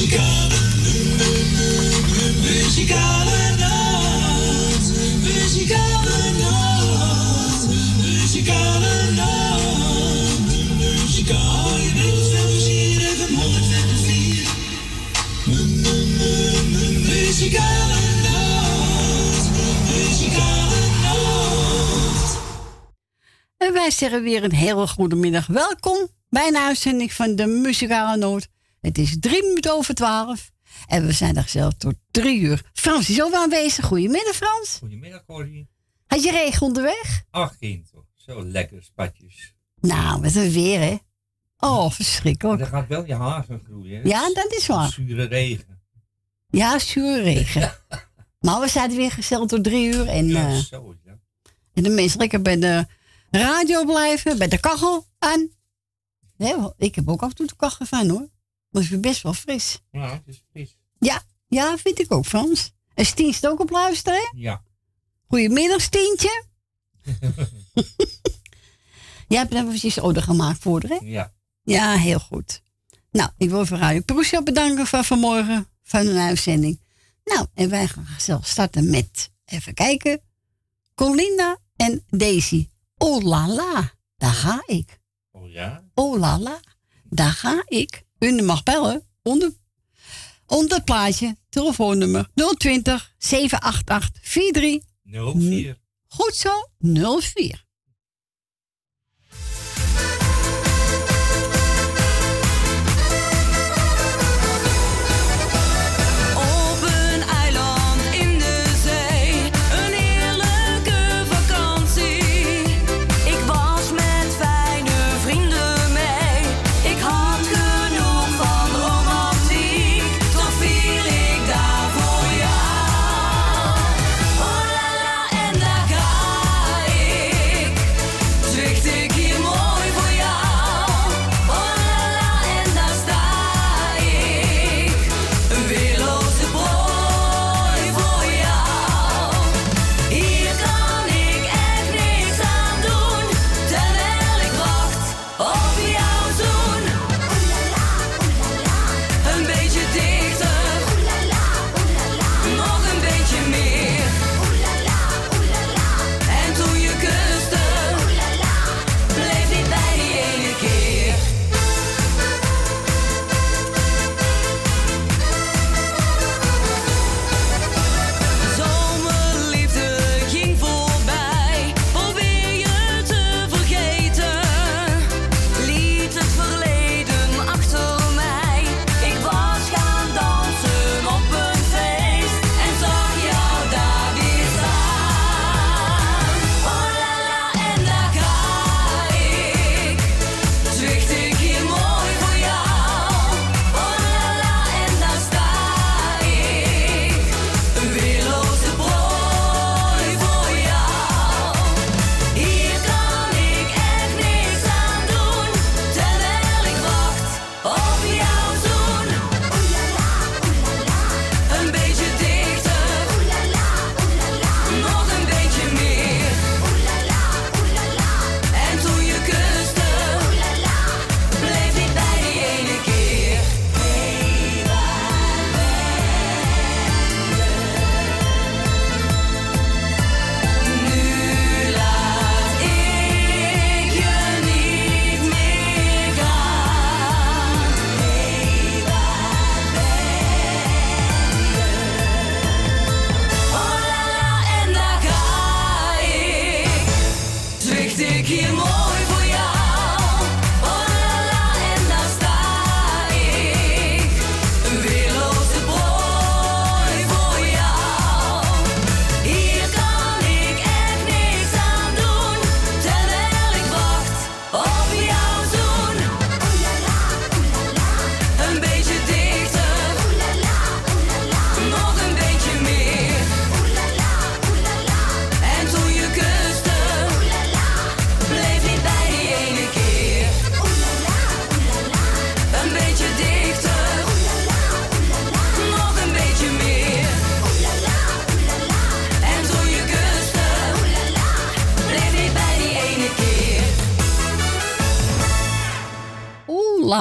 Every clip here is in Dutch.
Muzikale, muzikale nacht. Muzikale nacht. Muzikale nacht. Muzikale nacht. 104. Muzikale nacht. Muzikale nacht. En wij zeggen weer een hele goede middag. Welkom bij een uitzending van de Muzikale Noot. Het is drie minuten over twaalf. En we zijn er zelf tot drie uur. Frans is ook aanwezig. Goedemiddag, Frans. Goedemiddag, Corrie. Had je regen onderweg? Ach, geen toch. Zo lekker spatjes. Nou, met een weer, hè? Oh, verschrikkelijk. dan gaat wel je haven groeien. hè? Ja, dat is waar. Zure regen. Ja, zuur regen. Maar we zijn weer gesteld tot drie uur. En, Ja, eh, zo. Ja. en de mensen lekker bij de radio blijven. Bij de kachel aan. Nee, ik heb ook af en toe de kachel van, hoor. Is best wel fris. ja, het is fris. Ja, ja, vind ik ook, Frans. En Stien is ook op luisteren, hè? Ja. Goedemiddag, Stientje. Jij hebt net precies order gemaakt voor hè? Ja. Ja, heel goed. Nou, ik wil voor Radio Proesja bedanken voor vanmorgen van een uitzending. Nou, en wij gaan zelf starten met, even kijken, Colinda en Daisy. Oh la la, daar ga ik. Oh ja? Oh la la, daar ga ik. U mag bellen onder, onder het plaatje, telefoonnummer 020 788 43. 04. Goed zo, 04.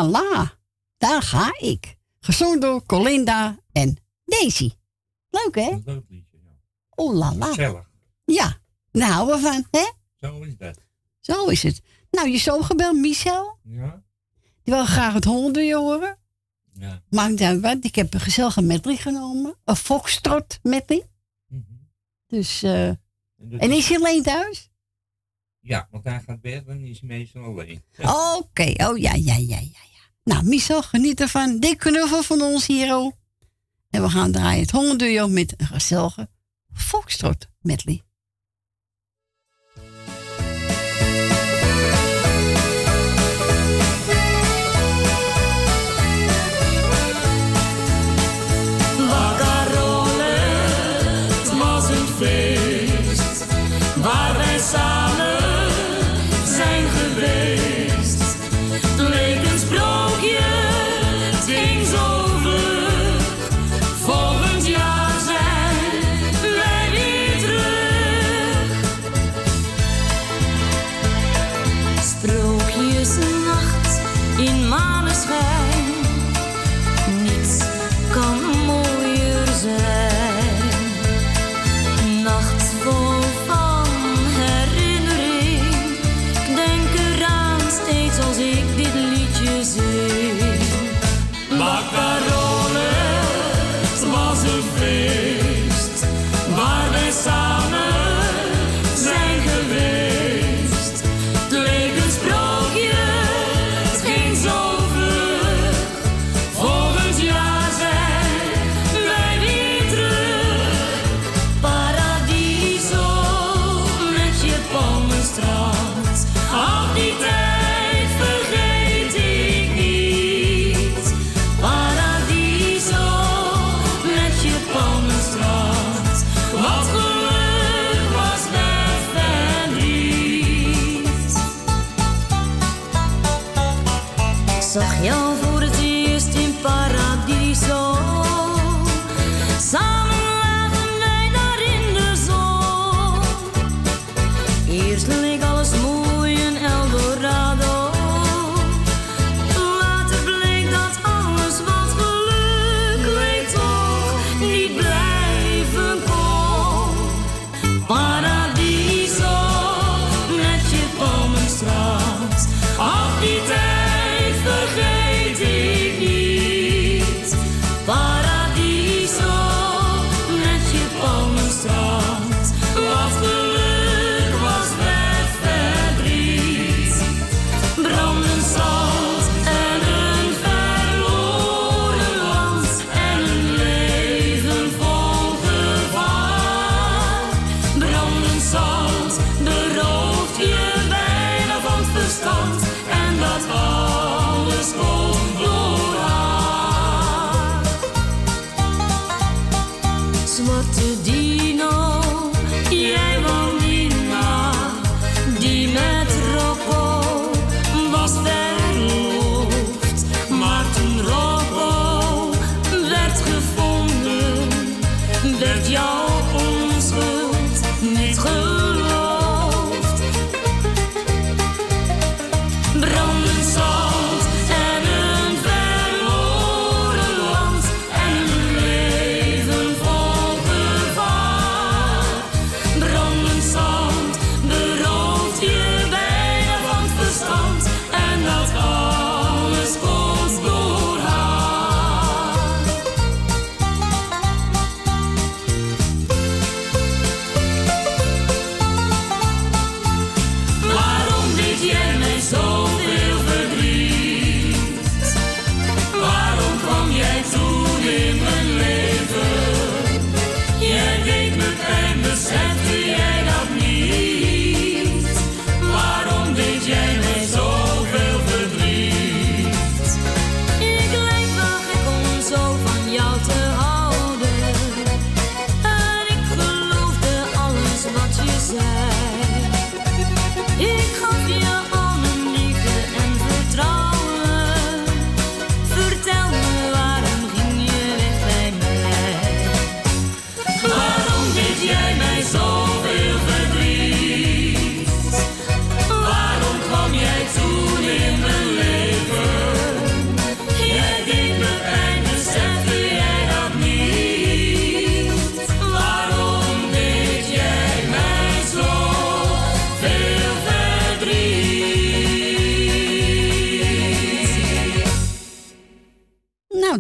La daar ga ik. Gezongen door Colinda en Daisy. Leuk hè? Een leuk liedje. Ja. Oh la la. Gezellig. Ja, daar houden we van, hè? Zo is dat. Zo is het. Nou, je zo gebeld, Michel. Ja? Die wil graag het hondenduur horen. Ja. Maakt niet uit wat. Ik heb een gezellige medley genomen. Een foxtrot medley. Mhm. Dus, eh, En, is- hij alleen thuis? Ja, want hij gaat weg en is hij meestal alleen. Oké, oh ja, ja, ja, ja. Nou, Michel, geniet ervan. Dik knuffel van ons hier. oh. En we gaan draaien het hondenduo met een gezellige foxtrot medley.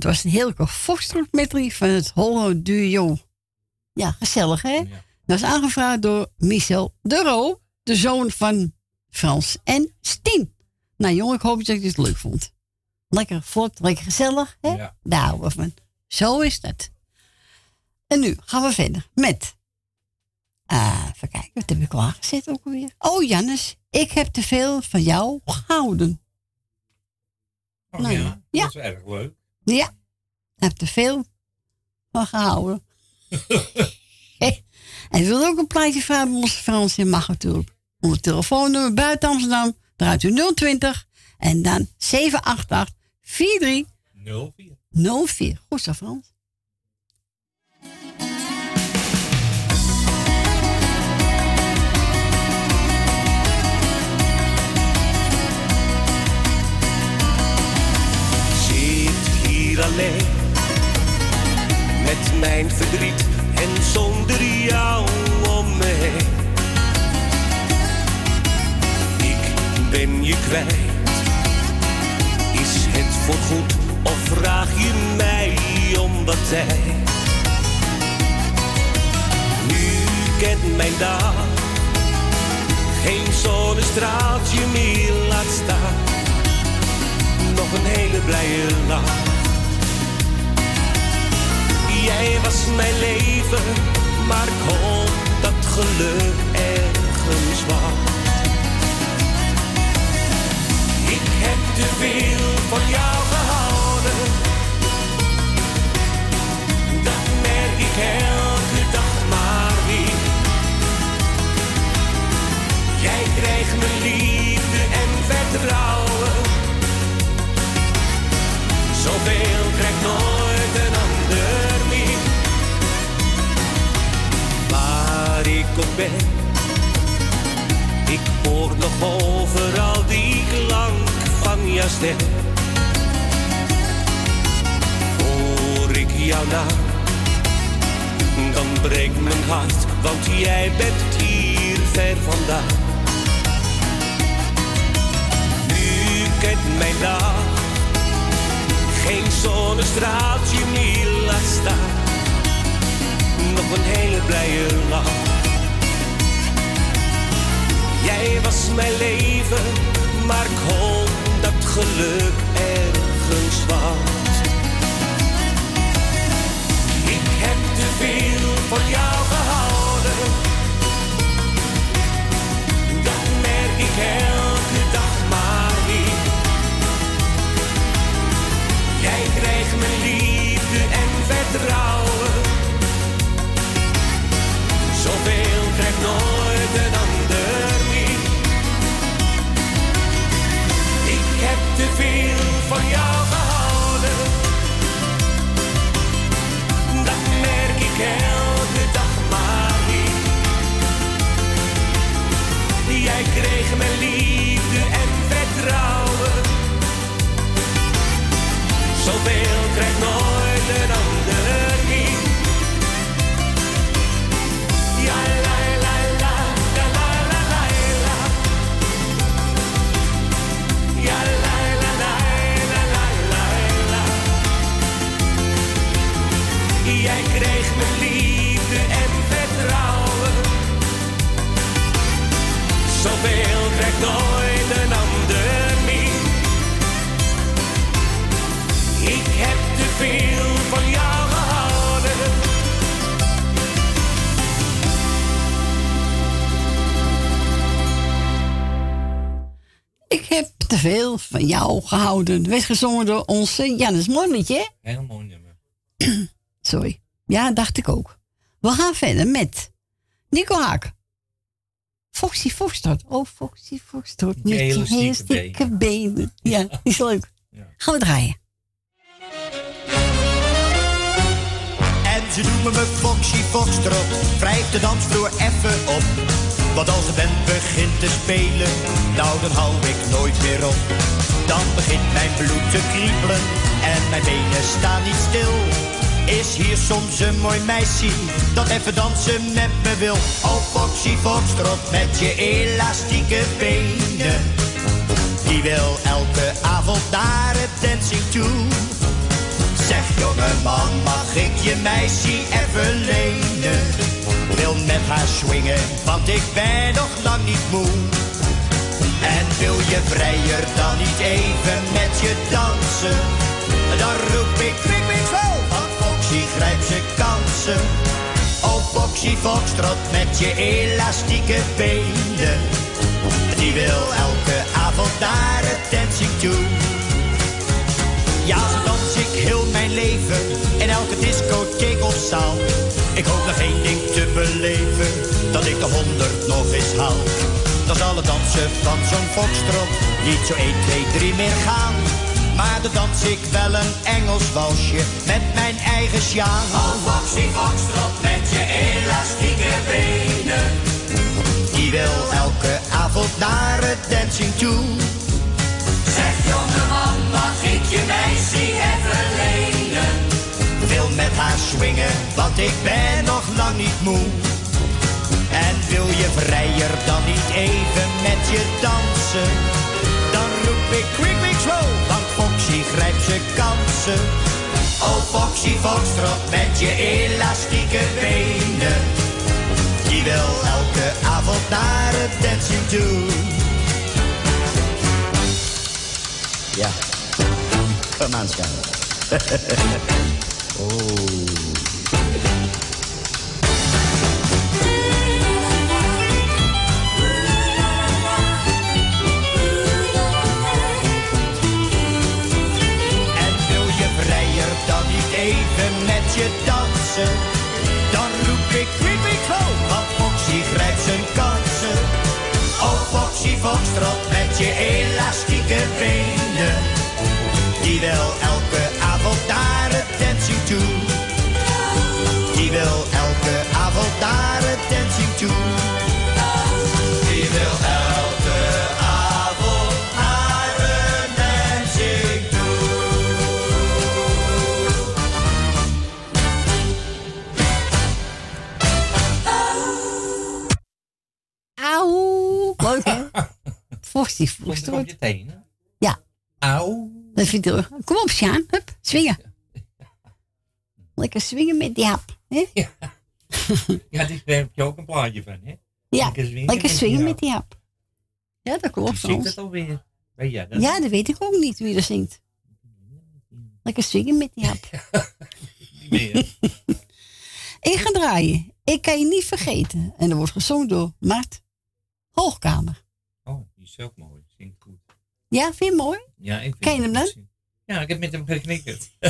Was een heerlijke foxtrot medley van het Hollow Duo. Ja, gezellig hè? Ja. Dat is aangevraagd door Michel de Roo, de zoon van Frans en Stien. Nou jongen, ik hoop dat je het leuk vond. Lekker vlot, lekker gezellig hè? Ja. Daar houden we van. Zo is dat. En nu gaan we verder met... Ah, even kijken, wat heb ik klaargezet ook alweer? Oh Jannes, ik heb te veel van jou gehouden. Oh, Nou ja. ja. Ja. Dat is erg leuk. Ja, heb te veel van gehouden. en je wil ook een plaatje vragen bij onze Frans in mag natuurlijk. Onze telefoonnummer buiten Amsterdam, draait u 020 en dan 788 4304. 04. Goed zo, Frans. zit hier alleen met mijn verdriet en zonder jou om me. Ik ben je kwijt. Is het voorgoed of vraag je mij om wat tijd? Nu kent mijn dag geen zonnestraaltje meer laat staan nog een hele blije lach. Jij was mijn leven, maar ik hoop dat geluk ergens wacht. Ik heb te veel van jou gehouden. Dat merk ik elke dag maar weer. Jij krijgt mijn liefde en vertrouwen. Zoveel krijgt nooit ik hoor nog overal die klank van jouw stem. Hoor ik jouw naam, dan breekt mijn hart, want jij bent hier ver vandaan. Nu kent mijn dag geen zonnestraaltje meer laat staan. Nog een hele blije lach. Jij was mijn leven, maar ik hoop dat geluk ergens wacht. Ik heb te veel van jou gehouden. Dat merk ik elke dag maar weer. Jij krijgt mijn liefde en vertrouwen. Zoveel krijgt nooit Zoveel krijgt te veel van jou gehouden. Werd gezongen door onze Jannes Molletje. hè? Heel mooi nummer. Sorry. Ja, dacht ik ook. We gaan verder met Nico Haak. Foxy Foxtrot. Oh, Foxy Foxtrot. Met elastieke hele stikke benen. Ja, die is leuk. Ja. Gaan we draaien. En ze noemen me Foxy Foxtrot, wrijf de dansvloer even op. Want als de band begint te spelen, nou dan hou ik nooit meer op. Dan begint mijn bloed te kriebelen en mijn benen staan niet stil. Is hier soms een mooi meisje dat even dansen met me wil? Oh Foxy Foxtrot met je elastieke benen. Die wil elke avond naar het dancing toe. Zeg jongeman, mag ik je meisje even lenen? Wil met haar swingen, want ik ben nog lang niet moe. En wil je vrijer dan niet even met je dansen? Dan roep ik kwik, kwik, zo, want Foxy grijpt zijn kansen. Oh Foxy Foxtrot met je elastieke benen. Die wil elke avond naar het dancing toe. Ja, dans ik leven in elke discotheek of zaal. Ik hoop nog één ding te beleven, dat ik de honderd nog eens haal. Dan zal het dansen van zo'n foxtrot niet zo 1, 2, 3 meer gaan. Maar dan dans ik wel een Engels walsje met mijn eigen sjaan. Oh, Foxy Foxtrot met je elastieke benen. Die wil elke avond naar het dancing toe. Swingen, want ik ben nog lang niet moe. En wil je vrijer dan niet even met je dansen? Dan roep ik quick, quick, slow, want Foxy grijpt zijn kansen. Oh Foxy Foxtrot met je elastieke benen. Die wil elke avond naar het dancing toe. Ja, kom aan, oh. Dansen? Dan roep ik quick, slow, want Foxy grijpt zijn kansen. Oh Foxy Foxtrot met je elastieke benen. Die wil elke avond naar het dancing toe. Die wil elke avond het Foxy Komt er op je tenen. Ja, Auw. dat vind ik. Kom op, Sjaan. Hup, swingen. Lekker swingen met die hap. Hè? Ja, die- daar heb je ook een plaatje van, hè? Ja, Lekker swingen lekker met swingen die met die hap. Ja, dat Wie klopt. zingt Frans. het alweer? Jij dat? Ja, dat weet ik ook niet wie er zingt. Lekker swingen met die hap. Niet meer. Ik ga draaien. Ik kan je niet vergeten. En dat wordt gezongen door Mart Hoogkamer. Is ook mooi. Zingt goed. Ja, vind je hem mooi? Ja, ik vind Ken je het hem zingen. Ja, ik heb met hem geknikkerd.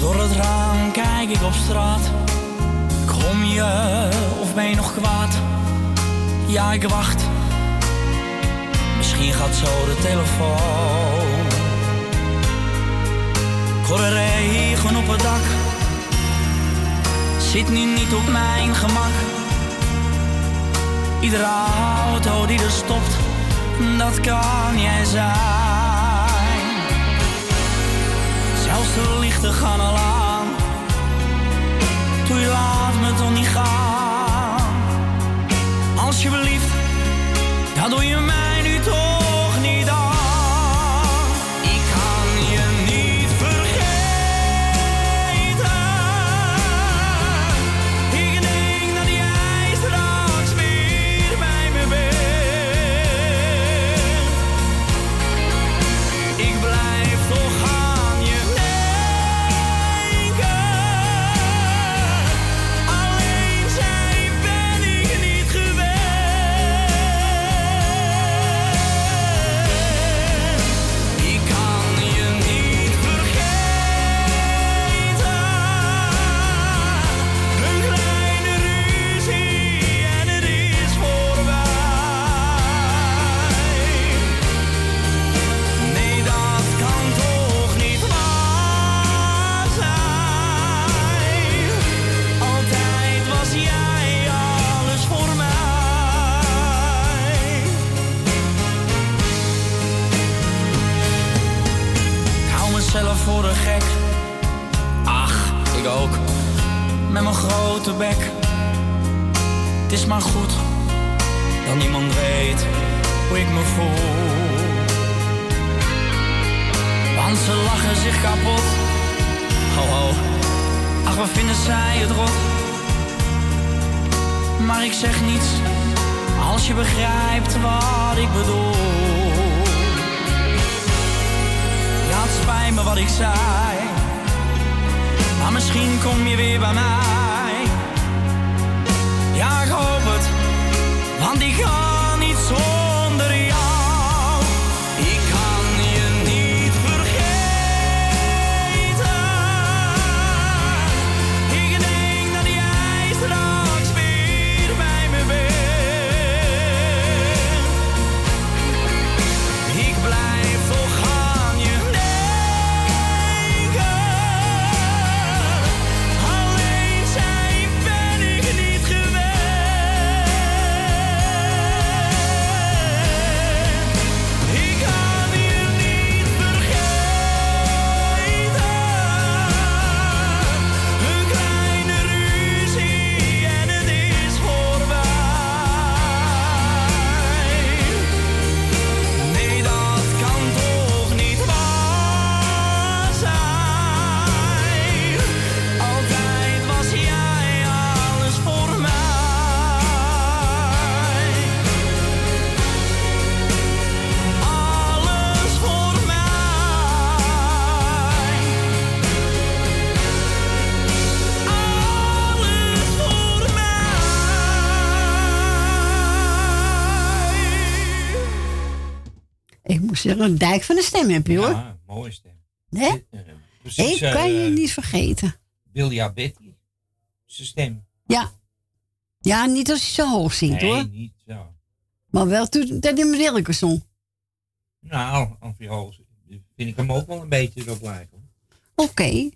Door het raam kijk ik op straat. Kom je of ben je nog kwaad? Ja, ik wacht. Misschien gaat zo de telefoon. De regen op het dak. Zit nu niet op mijn gemak. Iedere auto die er stopt, dat kan jij zijn. Zelfs de lichten gaan al aan. Doe je laat me toch niet gaan. Alsjeblieft, dat doe je mij Met mijn grote bek. Het is maar goed dat niemand weet hoe ik me voel. Want ze lachen zich kapot. Ho ho, ach wat vinden zij het rot. Maar ik zeg niets als je begrijpt wat ik bedoel. Ja, het spijt me wat ik zei. Maar misschien kom je weer bij mij. Ja, ik hoop het, want ga zeggen, een dijk van de stem heb je hoor. Ja, mooie stem. Hè? Dit, eh, precies, Ik kan je eh, niet vergeten. Wilja Betty. Zijn stem. Ja. Ja, niet als je zo hoog zingt nee, hoor. niet zo. Maar wel toen dat in Wilke zong. Nou, als je hoog vind ik hem ook wel een beetje erop lijken. Oké.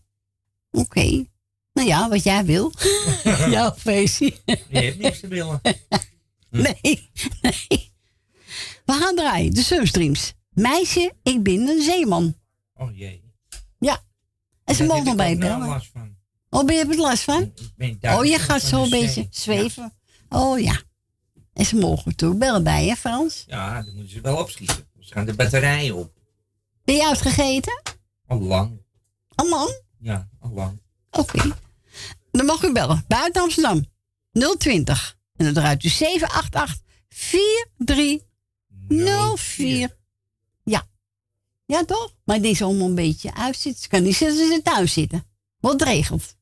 Oké. Nou ja, wat jij wil. Jouw feestje. Je hebt niks te willen. Nee, nee. We gaan draaien. De Sunstreams. Meisje, ik ben een zeeman. Oh jee. Ja. En ze mogen bij nou bellen. last van. Oh, ben je er last van? Ik ben daar Oh, je gaat zo een beetje zweven. Oh ja. En ze mogen natuurlijk bellen bij je, Frans. Ja, dan moeten ze wel opschieten. Ze gaan de batterijen op. Ben je uitgegeten? Al lang. Al lang? Ja, al lang. Oké. Dan mag u bellen. Buiten Amsterdam. 020. En dan draait u 788 4304. Ja. Toch? Maar deze allemaal een beetje uitzitten. Ze kan niet zeggen dat ze thuis zitten. Wat regelt.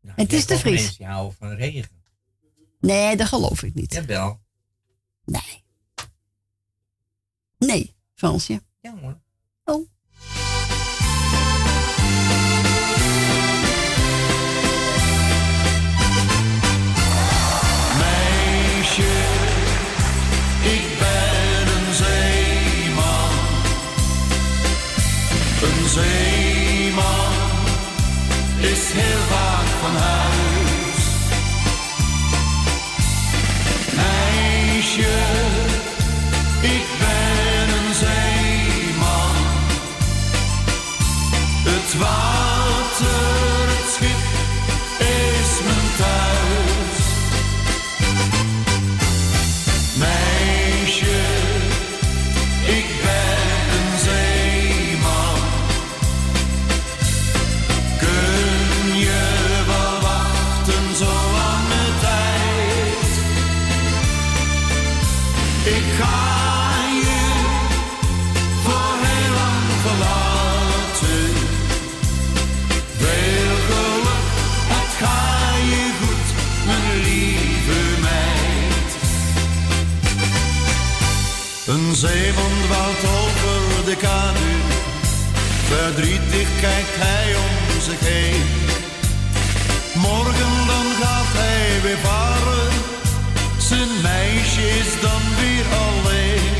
Nou, Het is te fris. Mensen die houden van regen. Nee, dat geloof ik niet. Jawel. Nee. Nee, Fransje. Ja hoor. Oh. Zeeman is heel vaak van huis. Meisje, ik ben een zeeman. Het water, zeeman dwaalt over de kade, verdrietig kijkt hij om zich heen. Morgen dan gaat hij weer varen, zijn meisje is dan weer alleen.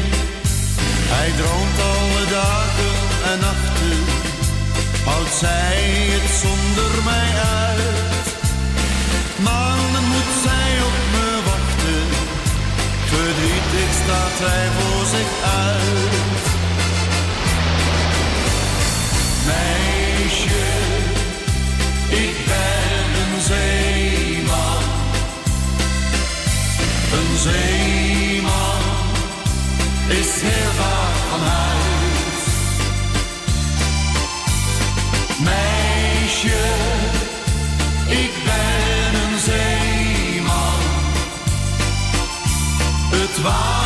Hij droomt alle dagen en nachten, houdt zij het zonder mij uit. Maanden moet zij op me wachten, verdrietig staat hij voor zich uit. Meisje, ik ben een zeeman. Een zeeman is heel vaak van huis. Meisje, ik ben een zeeman. Het waar.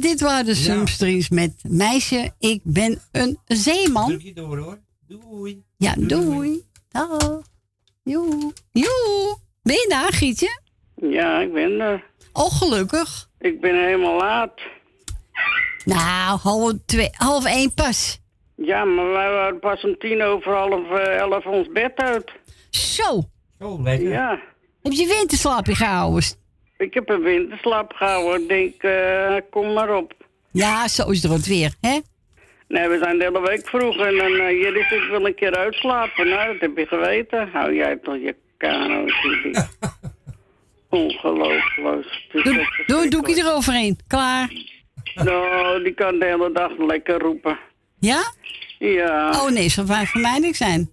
Dit waren de Sumstreams met Meisje, ik ben een zeeman. Druk je door hoor. Doei. Ja, doei. Dag. Joe. Joe. Ben je daar, Gietje? Ja, ik ben er. Oh, gelukkig. Ik ben helemaal laat. Nou, half, twee, half één pas. Ja, maar wij waren pas om tien over half eh, elf ons bed uit. Zo. Zo, lekker. Ja, Heb je winterslaapje gehouden? Ik heb een winterslaap gehouden. Ik denk, eh, kom maar op. Ja, zo is het weer, hè? Nee, we zijn de hele week vroeg en dan uh, jullie zit wel een keer uitslapen. Nou, dat heb je geweten. Hou jij toch je kano. Ongelooflijk. Doe, doe een doekje eroverheen. Klaar. Nou, die kan de hele dag lekker roepen. Ja? Ja. Oh nee, zal voor voor mij niks zijn.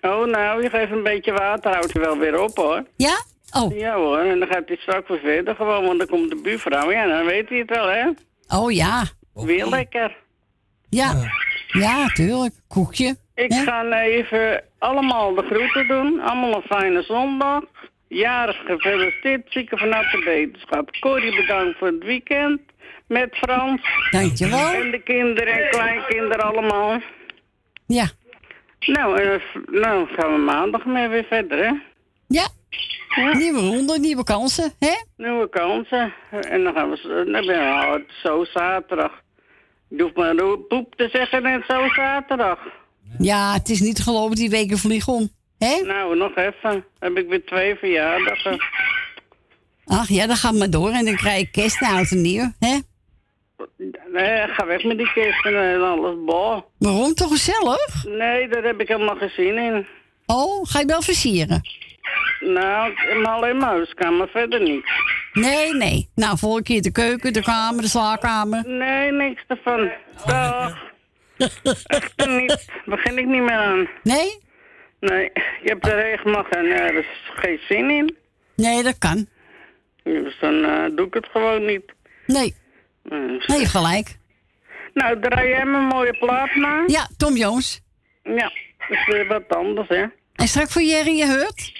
Oh, nou, je geeft een beetje water, houdt hij wel weer op hoor. Ja? Oh, Ja hoor, en dan gaat hij straks weer verder gewoon, want dan komt de buurvrouw. Ja, dan weet hij het wel, hè? oh ja. Weer lekker. Ja. Ja, tuurlijk. Koekje. Ik hè? ga even allemaal de groeten doen. Allemaal een fijne zondag. Jarig gefeliciteerd, zieken vanuit de wetenschap. Corrie bedankt voor het weekend met Frans. Dankjewel. En de kinderen en kleinkinderen allemaal. Ja. Nou, eh, nou gaan we maandag mee weer verder, hè? Ja. Nieuwe ronde, nieuwe kansen, hè? Nieuwe kansen. En dan gaan we dan ben je oh, zo zaterdag. Je hoeft maar poep te zeggen en zo zaterdag. Ja, het is niet te geloven, die weken vliegen om. Hè? Nou, nog even. Heb ik weer twee verjaardagen. Ach ja, dan gaat maar door en dan krijg je kerst en oud en nieuw, hè? Nee, ga weg met die kisten en alles. Boah. Waarom toch gezellig? Nee, daar heb ik helemaal geen zin in. Oh, ga je wel versieren? Nou, maar alleen maar huiskamer, verder niet. Nee, nee. Nou, volgende keer de keuken, de kamer, de slaapkamer. Nee, niks ervan. Dag. Echt niet. Begin ik niet meer aan. Nee? Nee, je hebt er helemaal geen, eh, er is geen zin in. Nee, dat kan. Dus dan eh, doe ik het gewoon niet. Nee, Eh, nee, gelijk. Nou, draai jij me een mooie plaat maar. Ja, Tom Jones. Ja, dat is weer wat anders, hè. En straks voor Jerry je heurt?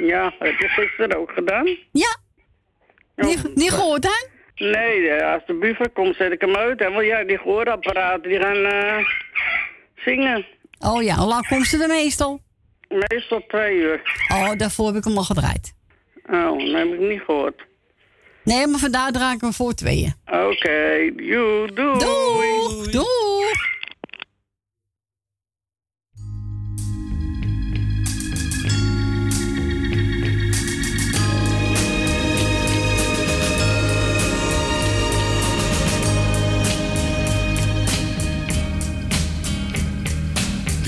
Ja, heb je gisteren ook gedaan? Ja. Niet, niet gehoord, hè? Nee, als de buurvrouw komt, zet ik hem uit. Hè? Want ja, die gehoorapparaten die gaan eh, zingen. Oh ja, hoe lang komt ze er meestal? Meestal twee uur. Oh, daarvoor heb ik hem al gedraaid. Oh, dat heb ik niet gehoord. Nee, maar vandaar draai ik hem voor tweeën. Oké, joe, doei. Doeg! Doeg!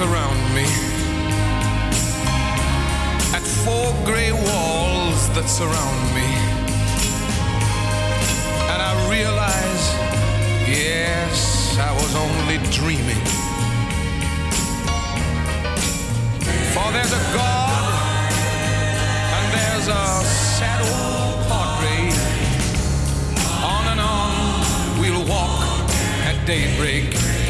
around me at four gray walls that surround me. And I realize, yes, I was only dreaming. For there's a God and there's a sad old portrait. On and on we'll walk at daybreak.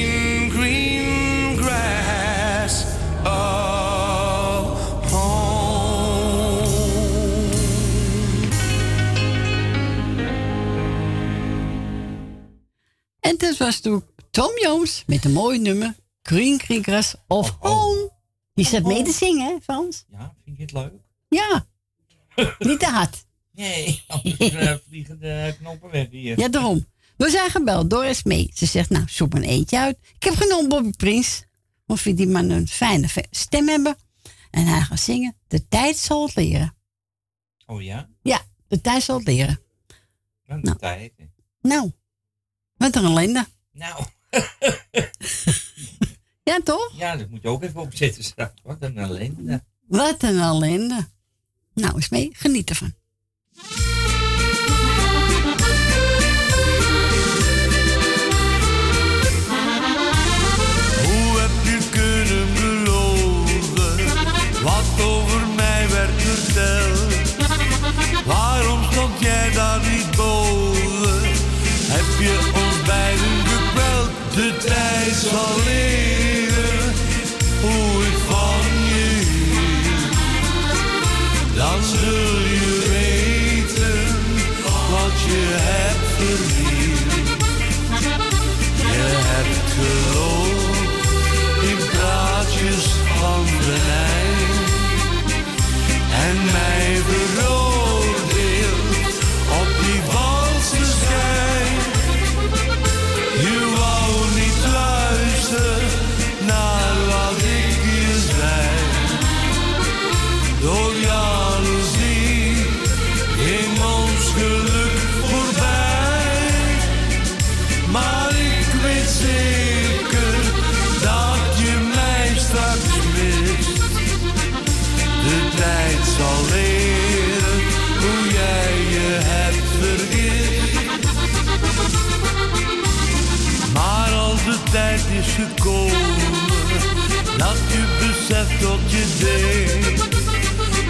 dat was toen Tom Jones met een mooi nummer. Green Creekers of Home. Die staat mee te zingen, hè, Frans? Ja, vind je het leuk? Ja. Niet te hard. Nee, anders vliegen de knoppen weg hier. Ja, daarom. We zijn gebeld door mee. Ze zegt, nou, zoek een eentje uit. Ik heb genomen Bobby Prins. Of we die man een fijne stem hebben. En hij gaat zingen. De tijd zal het leren. Oh ja? Ja, de tijd zal het leren. Wat een tijd. Nou, wat een ellende. Nou, Ja, toch? ja, dat moet je ook even opzetten straks. Wat een ellende. Wat een ellende. Nou, eens mee. Geniet ervan.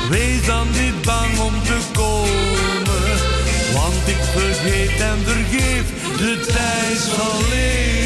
Wees dan niet bang om te komen. Want ik vergeet en vergeef, de tijd zal leren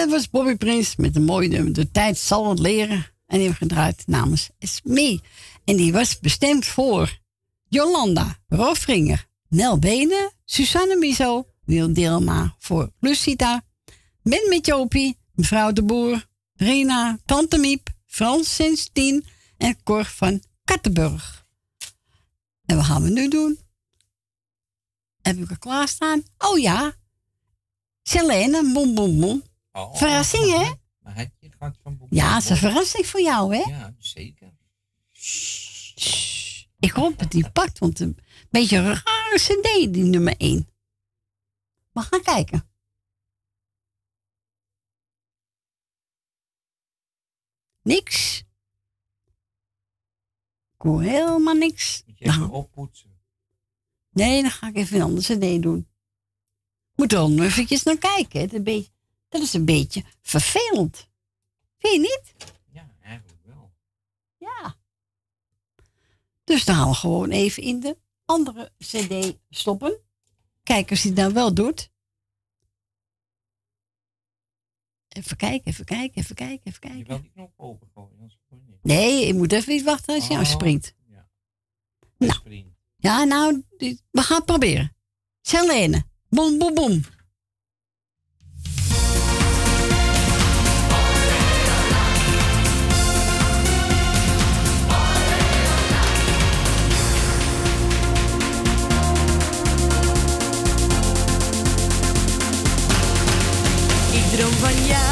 dat was Bobby Prins met een mooie nummer. De tijd zal het leren. En die gedraaid namens Smee. En die was bestemd voor Jolanda Rofringer, Nel Benen, Susanne Miso, Wil Dilma voor Lucita, Ben met Jopie, mevrouw de Boer, Rena, Tante Miep, Frans Sinstien en Cor van Kattenburg. En wat gaan we nu doen? Heb ik er klaarstaan? Oh ja. Selene, bom bom bom. Oh. Verrassing, hè? Maar had je het van Bob? Ja, het is een verrassing voor jou, hè? Ja, zeker. Ik hoop dat die pakt, want een beetje een rare cd, die nummer 1. We gaan kijken. Niks. Ik hoor helemaal niks. Moet je even Nou, oppoetsen. nee, dan ga ik even een andere cd doen. Moet er nog eventjes naar kijken. hè. Dat, is een beetje, dat is een beetje vervelend. Vind je niet? Ja, eigenlijk wel. Ja. Dus dan gaan we gewoon even in de andere CD stoppen. Kijken of hij dat wel doet. Even kijken, even kijken, even kijken, even Je kijken. wil die knop opengooien, anders hoor je niet. Nee, je moet even iets wachten als je Oh. aanspringt. Ja. Nou. Ja, nou, we gaan het proberen. Selene. Bom, bom, bom. Ik droom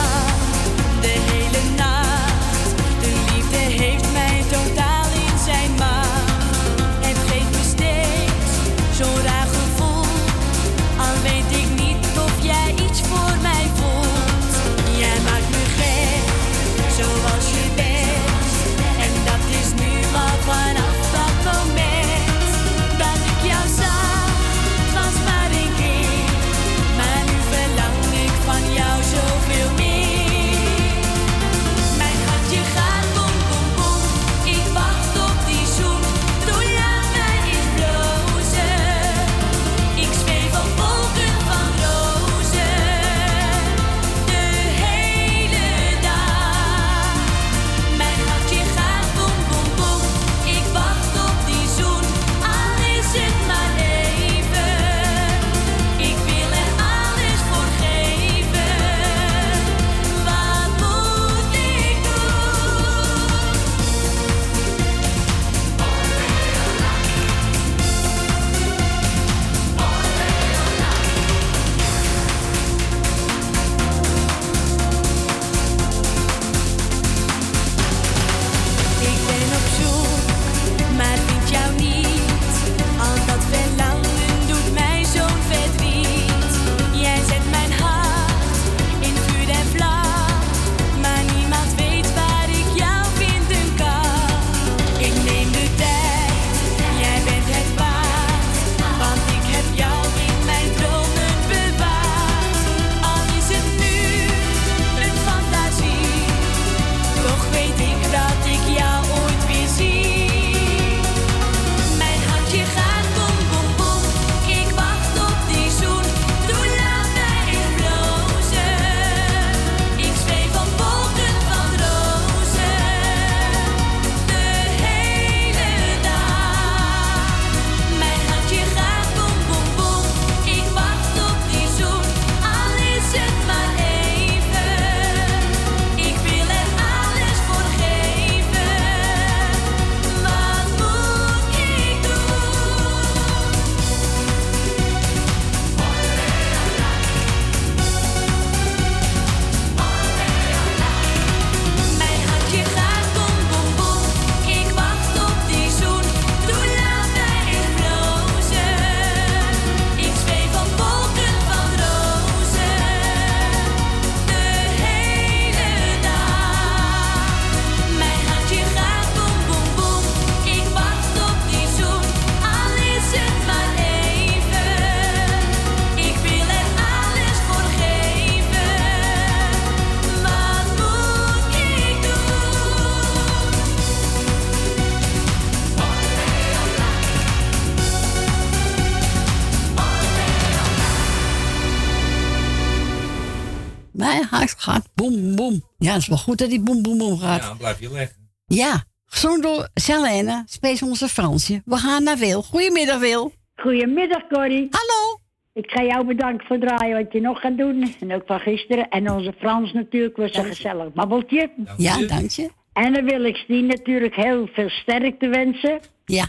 Ja, het is wel goed dat die boem, boem, boem gaat. Ja, dan blijf je leggen. Ja, gezongen door Selene, Space onze Fransje. We gaan naar Wil. Goedemiddag, Wil. Goedemiddag, Corrie. Hallo. Ik ga jou bedanken voor het draaien wat je nog gaat doen. En ook van gisteren. En onze Frans natuurlijk was een gezellig babbeltje. Ja, dank je. En dan wil ik Stien natuurlijk heel veel sterkte wensen. Ja.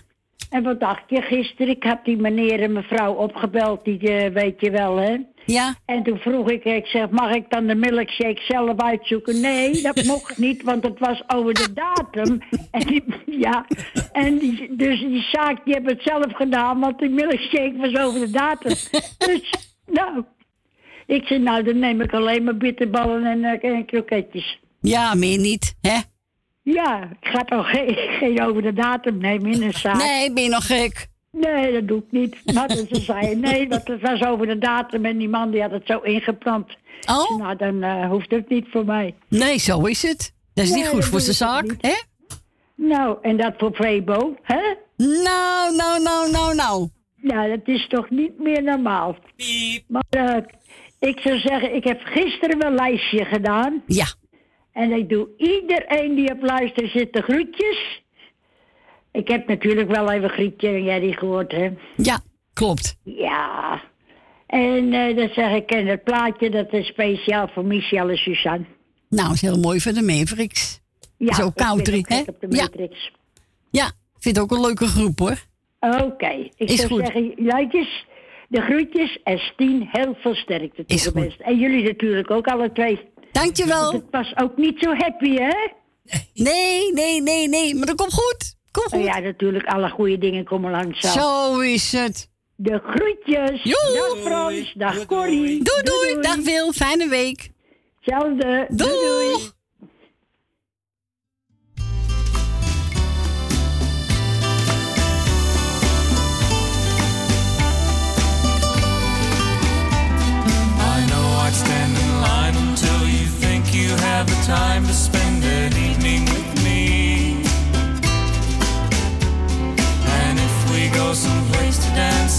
En wat dacht je gisteren? Ik had die meneer en mevrouw opgebeld, die eh, weet je wel, hè? Ja. En toen vroeg ik, ik zeg, mag ik dan de milkshake zelf uitzoeken? Nee, dat mocht niet, want het was over de datum. En die, ja, en die, dus die zaak, die hebben het zelf gedaan, want die milkshake was over de datum. Dus, nou, ik zei, nou, dan neem ik alleen maar bitterballen en, eh, en kroketjes. Ja, meer niet, hè? Ja, ik ga toch geen, geen over de datum nemen in een zaak. Nee, ben je nog gek? Nee, dat doe ik niet. Maar dus ze zei nee, want het was over de datum en die man die had het zo ingeplant. Oh? Nou, dan eh, hoeft het niet voor mij. Nee, zo is het. Dat is niet goed voor zijn zaak, hè? Nou, en dat voor Febo, hè? Nou, nou, nou, nou, nou. Ja, dat is toch niet meer normaal. Maar eh, ik zou zeggen, ik heb gisteren wel een lijstje gedaan. Ja. En ik doe iedereen die op luister zit de groetjes. Ik heb natuurlijk wel even Grietje en jij die gehoord, hè? Ja, klopt. Ja. En eh dan zeg ik, en het plaatje, dat is speciaal voor Michel en Suzanne. Nou, is heel mooi voor de Mavericks. Ja, Zo ook hè? Ja. Ja, ik vind het ook een leuke groep, hoor. Oké, ik Is zou goed. zeggen, luidjes, de groetjes en Stien, heel veel sterkte Is goed. En jullie natuurlijk ook alle twee. Dankjewel. Want Het was ook niet zo happy, hè? Nee, nee, nee, nee. Maar dat komt goed. Komt goed. Oh ja, natuurlijk, alle goede dingen komen langs. Zo is het. De groetjes. Joe. Dag Frans, dag Corrie. Doei, doei. Dag Wil. Fijne week. Hetzelfde. Doei, doei. I know I'd stand in line until you think you have the time to spend an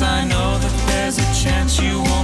I know that there's a chance you won't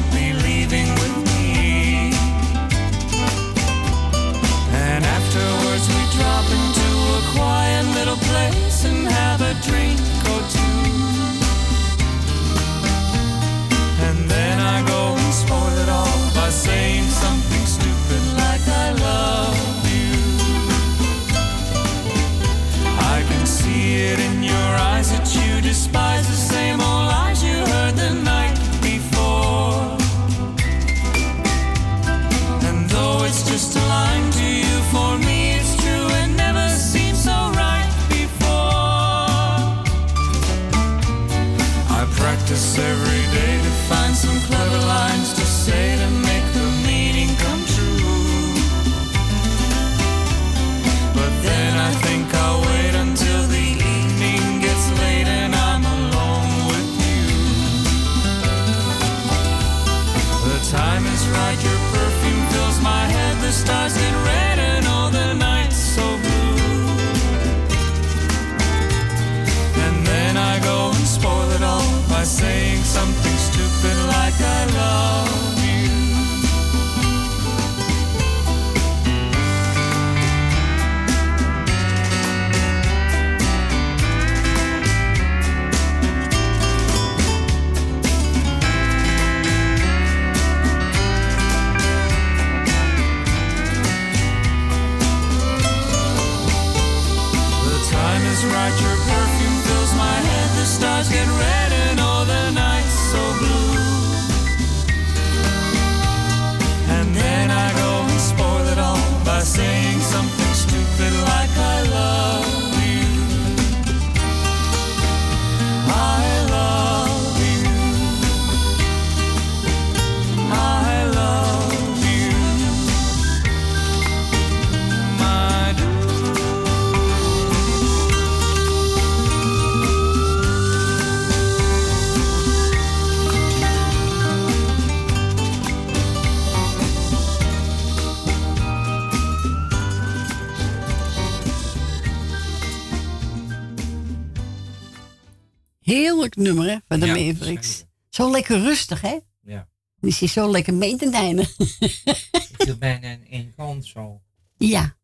Heerlijk nummer, hè, van de Ja, Mavericks. Zo lekker rustig, hè? Ja. Die zit zo lekker mee te deinen. Ik viel bijna in één kant zo. ja.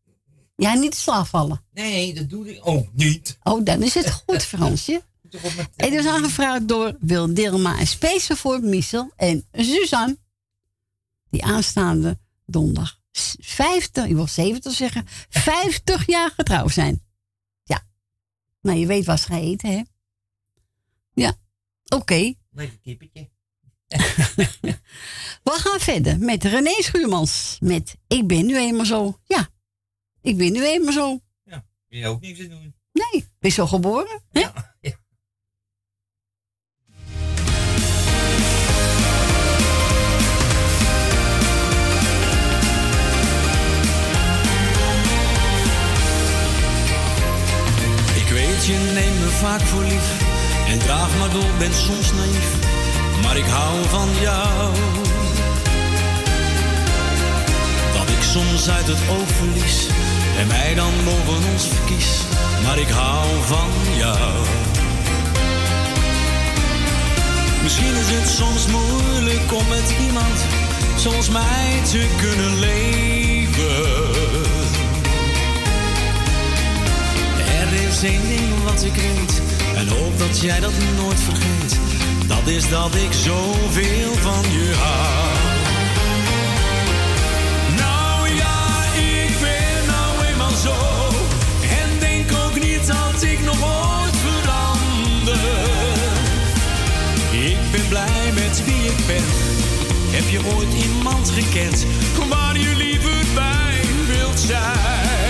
Ja, niet te slaap vallen. Nee, dat doe ik ook niet. Oh, dan is het goed, Fransje. Het is aangevraagd door Wil Dilma en speciaal voor Michel en Suzanne. Die aanstaande donderdag s- 50, ik wil 70 zeggen, 50 jaar getrouwd zijn. Ja. Nou, je weet wat ze gaan eten, hè? Ja. Oké. Lekker kippetje. We gaan verder met René Schuurmans. Met Ik ben nu eenmaal zo. Ja. Ik ben nu eenmaal zo. Kun je ook niks aan doen. Nee, ben je zo geboren? Hè? Ik weet, je neemt me vaak voor lief. En draag maar door, ben soms naïef. Maar ik hou van jou. Dat ik soms uit het oog verlies. En mij dan boven ons verkies. Maar ik hou van jou. Misschien is het soms moeilijk om met iemand zoals mij te kunnen leven. Er is één ding wat ik weet en hoop dat jij dat nooit vergeet. Dat is dat ik zoveel van je hou. Nou ja, ik ben nou eenmaal zo. En denk ook niet dat ik nog ooit verander. Ik ben blij met wie ik ben. Heb je ooit iemand gekend waar je liever bij wilt zijn?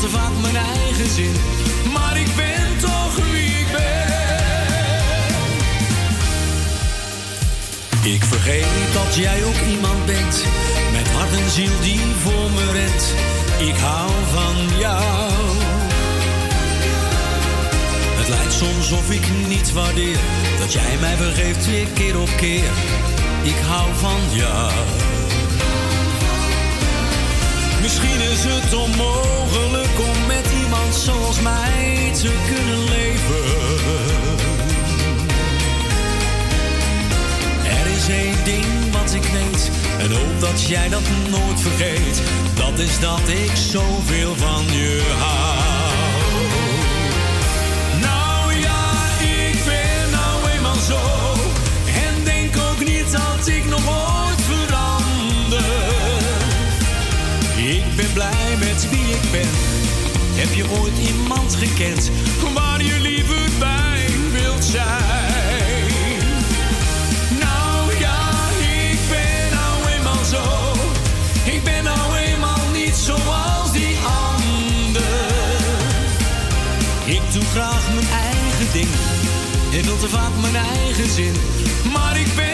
Te vaak mijn eigen zin. Maar ik ben toch wie ik ben. Ik vergeet dat jij ook iemand bent. Met hart en ziel die voor me rent. Ik hou van jou. Het lijkt soms of ik niet waardeer dat jij mij vergeeft weer keer op keer. Ik hou van jou. Misschien is het onmogelijk om met iemand zoals mij te kunnen leven. Er is één ding wat ik weet en hoop dat jij dat nooit vergeet. Dat is dat ik zoveel van je hou. Nou ja, ik ben nou eenmaal zo. En denk ook niet dat ik nog ooit ben blij met wie ik ben. Heb je ooit iemand gekend waar je liever bij wilt zijn? Nou ja, ik ben nou eenmaal zo. Ik ben nou eenmaal niet zoals die ander. Ik doe graag mijn eigen ding. Ik wil te vaak mijn eigen zin. Maar ik ben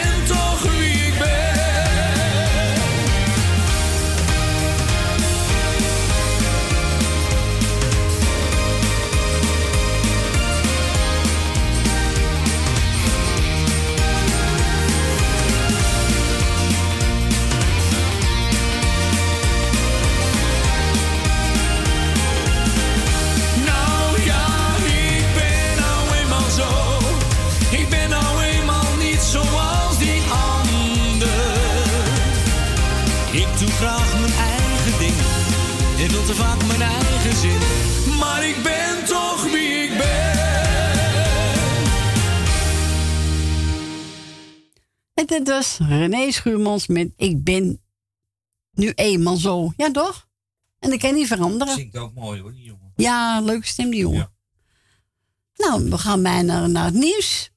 te vaak mijn eigen zin. Maar ik ben toch wie ik ben. En dit was René Schuurmans met Ik ben nu eenmaal zo. Ja, toch? En dat kan niet veranderen. Zingt ook mooi hoor, die jongen. Ja, leuke stem die jongen. Nou, we gaan bijna naar het nieuws.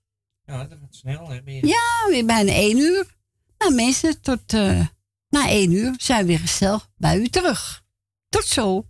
Ja, dat gaat snel hè. Meer. Ja, weer bijna één uur. Nou mensen, tot eh, na één uur zijn we weer gezellig bij u terug. Tot zo.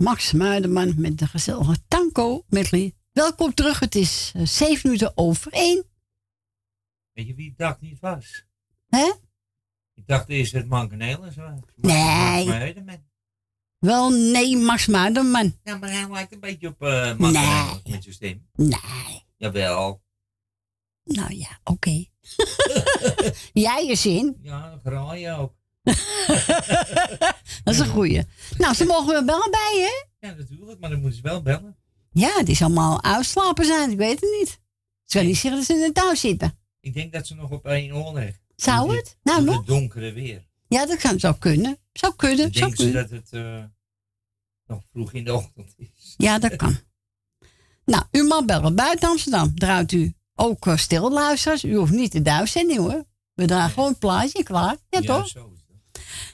Max Muiderman met de gezellige Tanko medley. Welkom terug, het is eh, zeven minuten over één. Weet je wie ik dacht niet was? Hè? Ik dacht eerst het Mankeneel en zo. Nee. Met. Wel, nee, Max Muiderman. Ja, maar hij lijkt een beetje op uh, Mankeneel met zijn stem. Nee. Jawel. Nou ja, oké. Jij je zin. Ja, graai je ook. Dat is een goeie. Nou, ze mogen we bellen bij je, hè? Ja, natuurlijk, maar dan moeten ze wel bellen. Ja, het is allemaal uitslapen zijn, ik weet het niet. Ze wil niet zeggen dat ze in de touw zitten. Ik denk dat ze nog op één oor. Zou het? Nou, nog? Het donkere weer. Ja, dat kan, zou kunnen. Zou kunnen, Ik zou denk kunnen. dat het eh, nog vroeg in de ochtend is. Ja, dat kan. Nou, u mag bellen buiten Amsterdam. Draait u ook uh, stil, luisteraars. U hoeft niet de uitzending hoor. We draaien gewoon een plaatje, klaar. Ja, Ja, toch? zo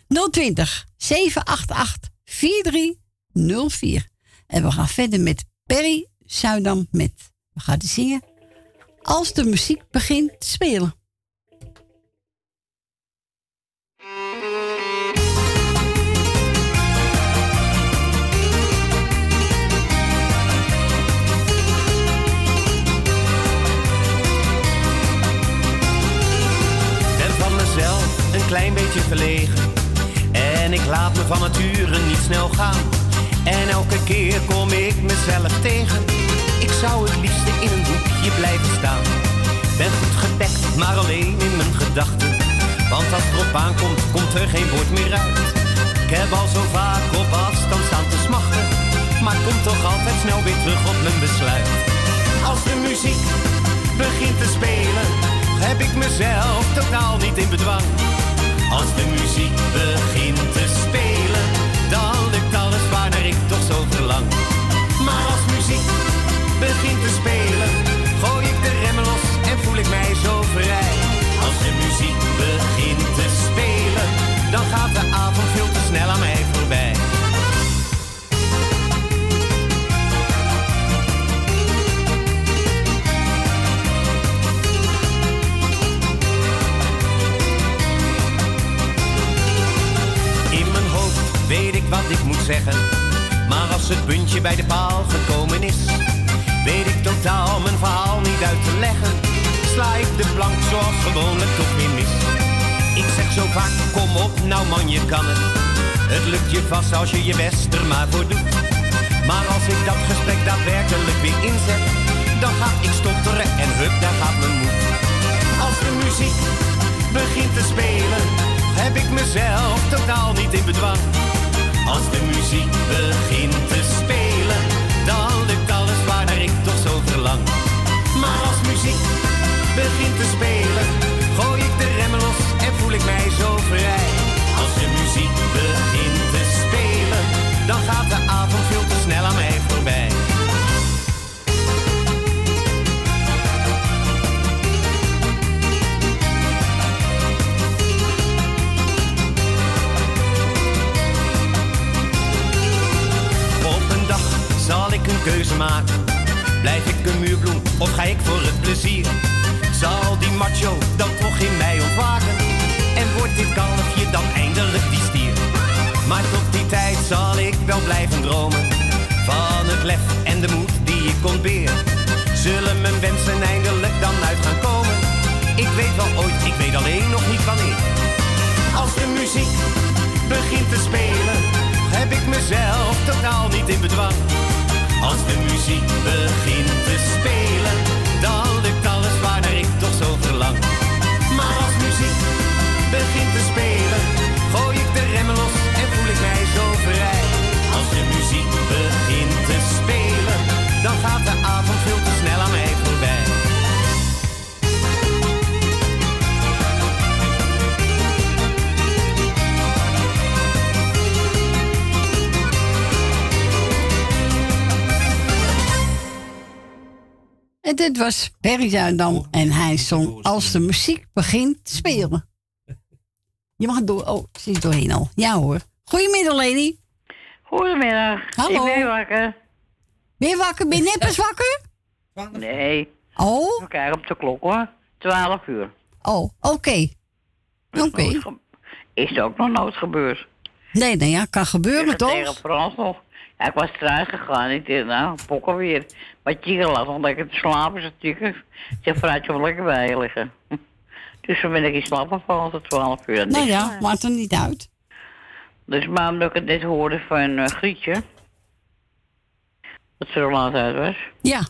020 788 4304. En we gaan verder met Perry Zuidam met, we gaan zingen, als de muziek begint te spelen. ben van mezelf een klein beetje verlegen. Ik laat me van nature niet snel gaan. En elke keer kom ik mezelf tegen. Ik zou het liefste in een hoekje blijven staan. Ben goed gedekt, maar alleen in mijn gedachten. Want als het erop aankomt, komt er geen woord meer uit. Ik heb al zo vaak op afstand staan te smachten. Maar kom toch altijd snel weer terug op mijn besluit. Als de muziek begint te spelen, heb ik mezelf totaal niet in bedwang. Als de muziek begint te toch zo verlang. Maar als muziek begint te spelen, gooi ik de remmen los en voel ik mij zo vrij. Als de muziek begint te spelen, dan gaat de avond veel te snel aan mij voorbij. Weet ik wat ik moet zeggen. Maar als het puntje bij de paal gekomen is, weet ik totaal mijn verhaal niet uit te leggen. Sla ik de plank zoals gewoonlijk toch weer mis. Ik zeg zo vaak, kom op, nou man, je kan het. Het lukt je vast als je je best er maar voor doet. Maar als ik dat gesprek daadwerkelijk weer inzet, dan ga ik stotteren en hup, daar gaat mijn moed. Als de muziek begint te spelen, heb ik mezelf totaal niet in bedwang. Als de muziek begint te spelen, dan lukt alles waarnaar ik toch zo verlang. Maar als muziek begint te spelen, Blijf ik een muurbloem of ga ik voor het plezier? Zal die macho dan toch in mij ontwaken? En wordt dit kalfje dan eindelijk die stier? Maar tot die tijd zal ik wel blijven dromen. Van het lef en de moed die ik ontbeer. Zullen mijn wensen eindelijk dan uit gaan komen? Ik weet wel ooit, ik weet alleen nog niet wanneer. Als de muziek begint te spelen, heb ik mezelf totaal niet in bedwang. Als de muziek begint te spelen, dan lukt alles waarnaar ik toch zo verlang. Maar als muziek begint te spelen, gooi ik de remmen los en voel ik mij zo vrij. Als de muziek begint te spelen, dan gaat de avond veel En dit was Perry Zuidam en hij zong Als de muziek begint te spelen. Je mag door. Oh, ik zit doorheen al. Ja hoor. Goedemiddag, Leni. Goedemiddag. Hallo. Ik ben wakker. Ben je wakker? Ben je net pas wakker? Nee. Oh? We kijken op de klok hoor. 12 uur. Oh, oké. Oké. Is ook nog nooit gebeurd. Nee, nou ja, kan gebeuren Tegen toch? Frans nog. Ja, ik was eruit gegaan. Ik dacht, nou, pokken weer. Wat je laat nog lekker te slapen, zo natuurlijk. Ik vooruit je lekker bij je liggen. Dus toen ben ik in slaap gevallen tot 12 uur. Nou ja, maakt er niet uit. Dus maar omdat ik het net hoorde van eh, Grietje. Dat ze er laat uit was. Ja.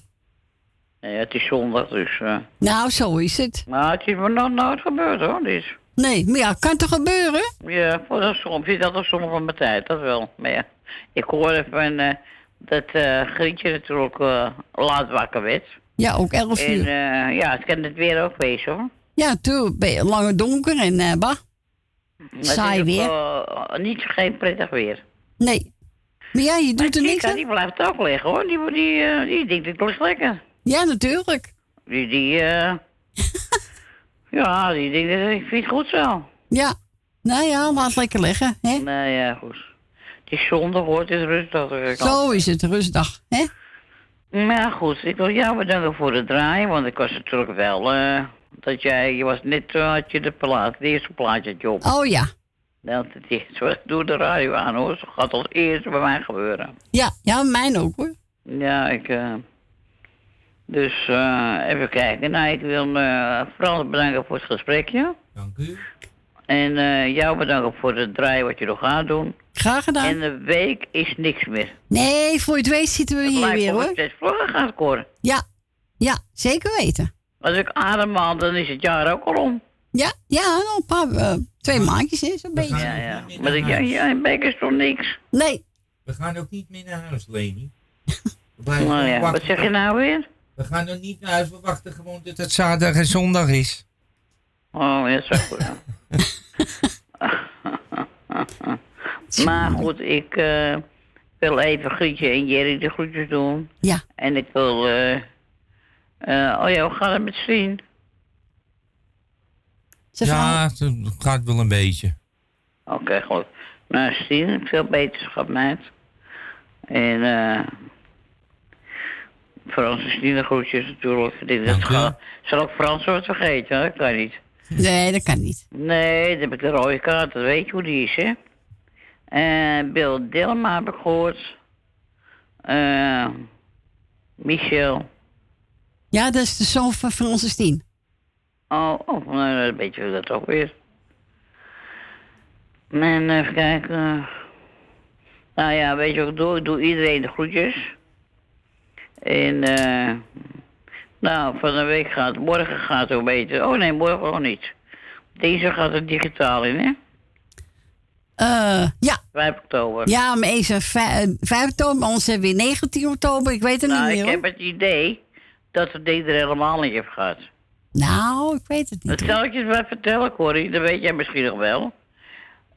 Ja, het is zondag, dus... eh Nou, zo is het. maar het is me nog nooit gebeurd hoor, dus... Nee, maar ja, kan toch gebeuren? Ja, voor dat soms dat er soms van mijn tijd, dat wel. Maar ja, ik hoorde van eh, dat eh Grietje natuurlijk eh, laat wakker werd. Ja, ook 11 En uur. eh, ja, het kan het weer ook wezen hoor. Ja, je lange donker en eh bah. Het Saai ook, weer. niet geen prettig weer. Nee. Maar ja, je doet er niks aan. die blijft ook liggen hoor. Die, die, die denkt het ligt lekker. Ja, natuurlijk. Die, die, eh ja, die denkt, eh, ik vind het goed zo. Ja. Nou ja, laat lekker liggen. Hè? Nou ja, goed. Het is zondag hoor, het is rustdag. Zo is het, rustdag. Hè? Maar goed, ik wil jou bedanken voor het draaien, want ik was natuurlijk wel, eh, dat jij, je was net, eh, had je de plaat, het eerste plaatje op. Oh ja. Dat het is, doe de radio aan hoor, zo gaat als eerste bij mij gebeuren. Ja, ja, mijn ook hoor. Ja, ik, eh, dus eh, even kijken. Nou, ik wil eh Frans bedanken voor het gesprekje. Dank u. En eh, jou bedankt voor het draaien wat je nog gaat doen. Graag gedaan. En een week is niks meer. Nee, voor je het weet zitten we hier weer of het hoor. steeds vlugger gaat, Cor. Ja, ja, zeker weten. Als ik ademhaal, dan is het jaar ook al om. Ja, ja, een paar, eh, twee maandjes is een beetje. Ja, ja. Maar ik, ja, ja, een week is toch niks? Nee. We gaan ook niet meer naar huis, Leni. Nou ja, wat zeg je nou weer? We gaan nog niet naar huis, we wachten gewoon tot het zaterdag en zondag is. Oh, ja, zo goed. maar goed, ik eh, wil even Grietje en Jerry de groetjes doen. Ja. En ik wil... eh eh, oh ja, hoe gaat het met Sien? Ja, het gaat wel een beetje. Oké, goed. Nou, Sien, veel beterschap, meid. En eh Frans en Sien de groetjes natuurlijk. Ik denk dat zal, zal ook Frans wat vergeten? Dat kan niet. Nee, dat kan niet. Nee, dan heb ik de rode kaart, dat weet je hoe die is, hè? En Bill Dilma heb ik gehoord. Eh Michel. Ja, dat is de zoon van Tien. Oh, oh nou, dan weet je dat ook weer. En even kijken. Nou ja, weet je wat ik doe? Ik doe iedereen de groetjes. En eh. Nou, van de week gaat, morgen gaat het beter. Oh nee, morgen ook niet. Deze gaat het digitaal in, hè? Eh, ja. 5 oktober. Ja, maar eens eh, vij- eh, 5 oktober, maar ons hebben we 19 oktober. Ik weet het Nou, niet ik meer. heb hoor. het idee dat het ding er helemaal niet heeft gehad. Nou, ik weet het niet. Dat zal ik je wel vertellen, Corrie. Dat weet jij misschien nog wel.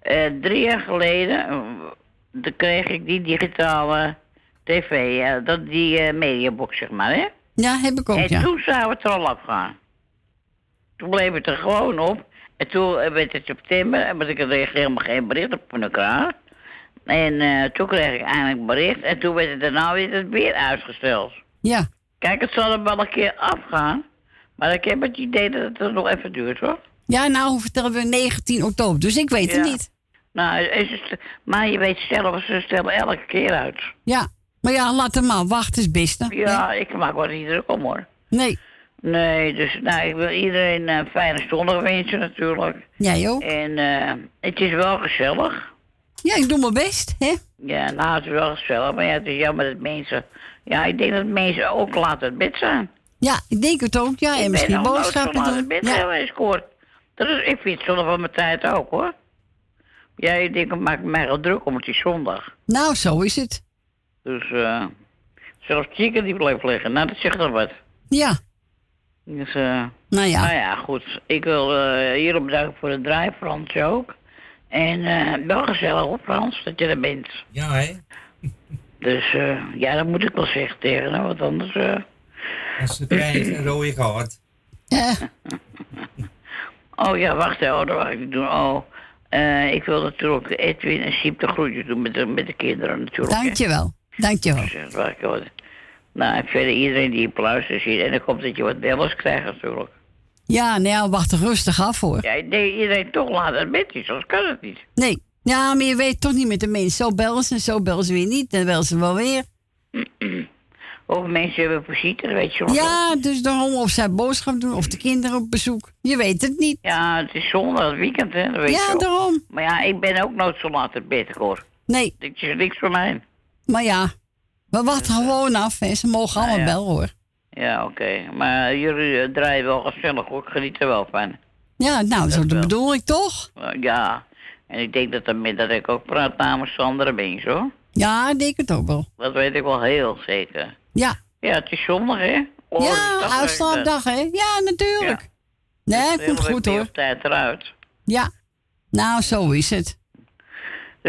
Eh, drie jaar geleden eh, dan kreeg ik die digitale tv, eh, dat, die eh, mediabox, zeg maar, hè? Ja, heb ik ook, en ja. toen zou het er al afgaan. Toen bleef het er gewoon op. En toen eh, werd het september en ik kreeg helemaal geen bericht op van elkaar. En eh, toen kreeg ik eindelijk bericht. En toen werd het daarna weer, weer uitgesteld. Ja. Kijk, het zal er wel een keer afgaan. Maar ik heb het idee dat het er nog even duurt, hoor. Ja, nou vertellen we 19 oktober, dus ik weet het niet. Nou, is het, maar je weet zelf, ze stellen elke keer uit. Ja, maar ja, laat hem maar wachten, is het beste. Ja, ik maak wel niet druk om, hoor. Nee. Nee, dus nou, ik wil iedereen een fijne zondag wensen natuurlijk. Jij ook? En eh, het is wel gezellig. Ja, ik doe mijn best, hè? Ja, nou, het is wel gezellig. Maar ja, het is jammer dat mensen... Ja, ik denk dat mensen ook laat het bed zijn. Ja, ik denk het ook, ja. ik En misschien ben boodschappen doen. het bed Ja. geweest. Dat is, ik vind het zondag van mijn tijd ook, hoor. Ja, ik denk, het maakt mij wel druk om het is zondag. Nou, zo is het. Dus, eh zelfs chicken die bleef liggen. Nou, dat zegt dan wat. Ja. Dus, eh Nou ja. Nou ja, goed. Ik wil eh hierop bedanken voor het draai, Frans ook. En eh wel gezellig hoor, Frans, dat je er bent. Ja, hè? Dus eh ja, dat moet ik wel zeggen tegen hem, want anders... eh Als ze krijgen een rode kaart. Oh ja, wacht even, oh, dat wou ik niet doen. Oh, eh, ik wil natuurlijk Edwin en Siep de groetjes doen met de, met de kinderen natuurlijk. hè. Dankjewel. Dankjewel. Dus dat wou ik. Nou, en verder iedereen die op luistert ziet. En ik hoop dat je wat bellers krijgt natuurlijk. Ja, nou wacht er rustig af hoor. Ja, nee, iedereen toch laat het met is, anders kan het niet. Nee. Ja, maar je weet toch niet met de mensen. Zo bellen ze en zo bellen ze weer niet. Dan bellen ze wel weer. Of mensen hebben visite, dat weet je wel. Ja, dus daarom of zij boodschap doen of de kinderen op bezoek. Je weet het niet. Ja, het is zondag, het weekend, hè, dat weet Ja, daarom. Maar ja, ik ben ook nooit zo laat in bed, hoor. Nee. Het is niks voor mij. Maar ja, we wachten gewoon af. Hè. Ze mogen allemaal ja. bellen hoor. Ja, oké. Maar jullie eh, draaien wel gezellig, hoor. Ik geniet er wel van. Ja, nou, zo Dat wel. bedoel ik toch? Eh, ja. En ik denk dat, ik ook praat namens andere mensen, hoor. Ja, ik denk het ook wel. Dat weet ik wel heel zeker. Ja. Ja, het is zondag, hè? Oh, ja, uitslaapdag hè? Ja, natuurlijk. Nee, Dus het komt goed hoor. tijd eruit. Ja. Nou, zo is het.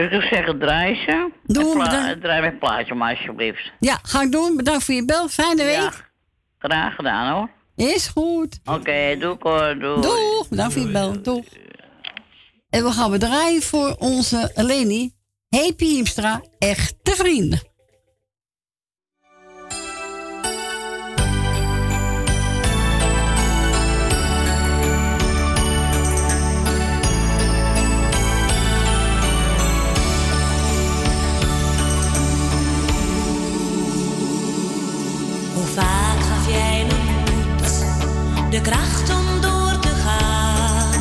Dus ik zou zeggen, draai ze. Doe, En pla- bedankt. Draai mijn plaatje maar alsjeblieft. Ja, ga ik doen. Bedankt voor je bel. Fijne week. Graag gedaan, hoor. Is goed. Oké, doe hoor, doei. Doeg. Bedankt voor je bel. Doeg. En we gaan we draaien voor onze Leni. Happy Hiemstra. Echte vrienden. De kracht om door te gaan,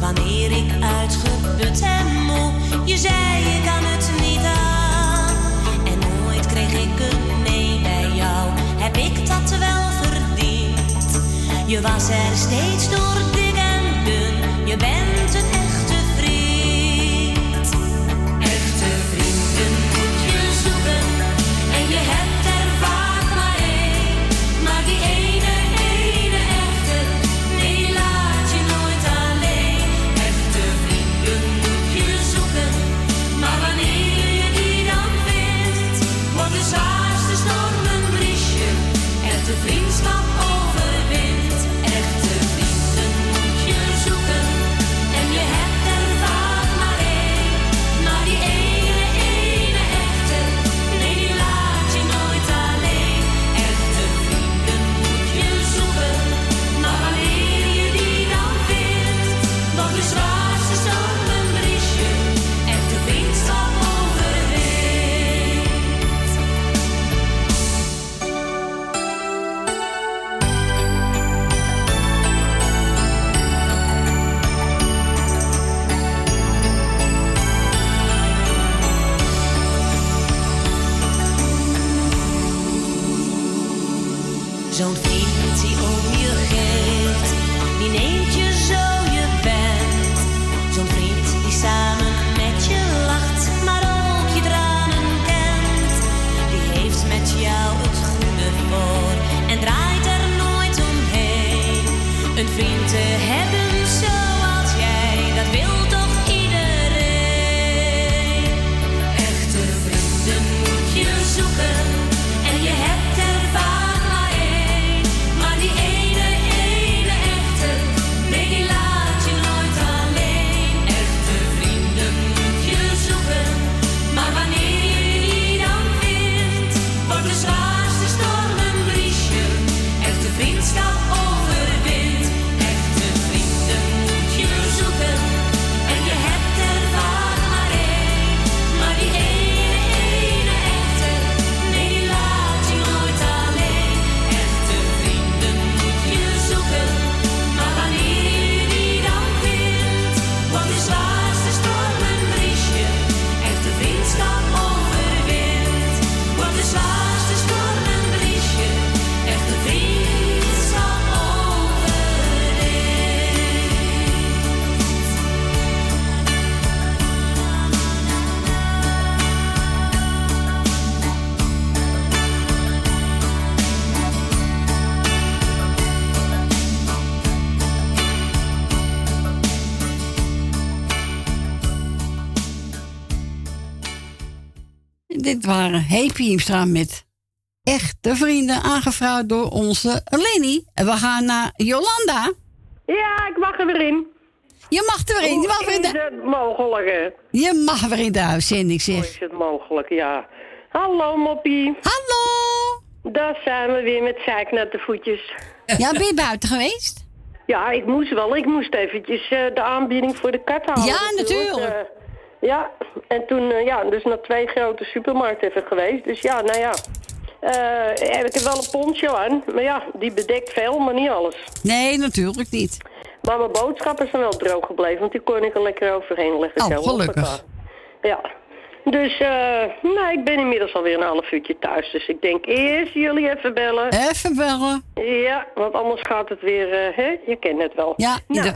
wanneer ik uit uitgeput en moe. Je zei je kan het niet aan. En nooit kreeg ik een nee bij jou. Heb ik dat wel verdiend? Je was er steeds door Hiemstra met echte vrienden, aangevraagd door onze Leni. En we gaan naar Jolanda. Ja, ik mag er weer in. Je mag er weer in. Je mag weer in Is de, het mogelijk? hè? je mag weer in de uitzending, Hoe zeg. is het mogelijk, ja. Hallo, Moppie. Hallo. Daar zijn we weer met zeiknatte voetjes. Ja, ben je buiten geweest? Ja, ik moest wel. Ik moest eventjes eh, de aanbieding voor de kat halen. Ja, natuurlijk. Eh, ja, en toen, eh, ja, dus naar twee grote supermarkten even geweest. Dus ja, nou ja. eh, heb ik er wel een poncho aan. Maar ja, die bedekt veel, maar niet alles. Nee, natuurlijk niet. Maar mijn boodschappen zijn wel droog gebleven, want die kon ik er lekker overheen leggen. Oh, zo, gelukkig. Ja. Dus, eh, nou, ik ben inmiddels alweer een half uurtje thuis. Dus ik denk eerst jullie even bellen. Even bellen. Ja, want anders gaat het weer, hè? Je kent het wel. Ja, nou,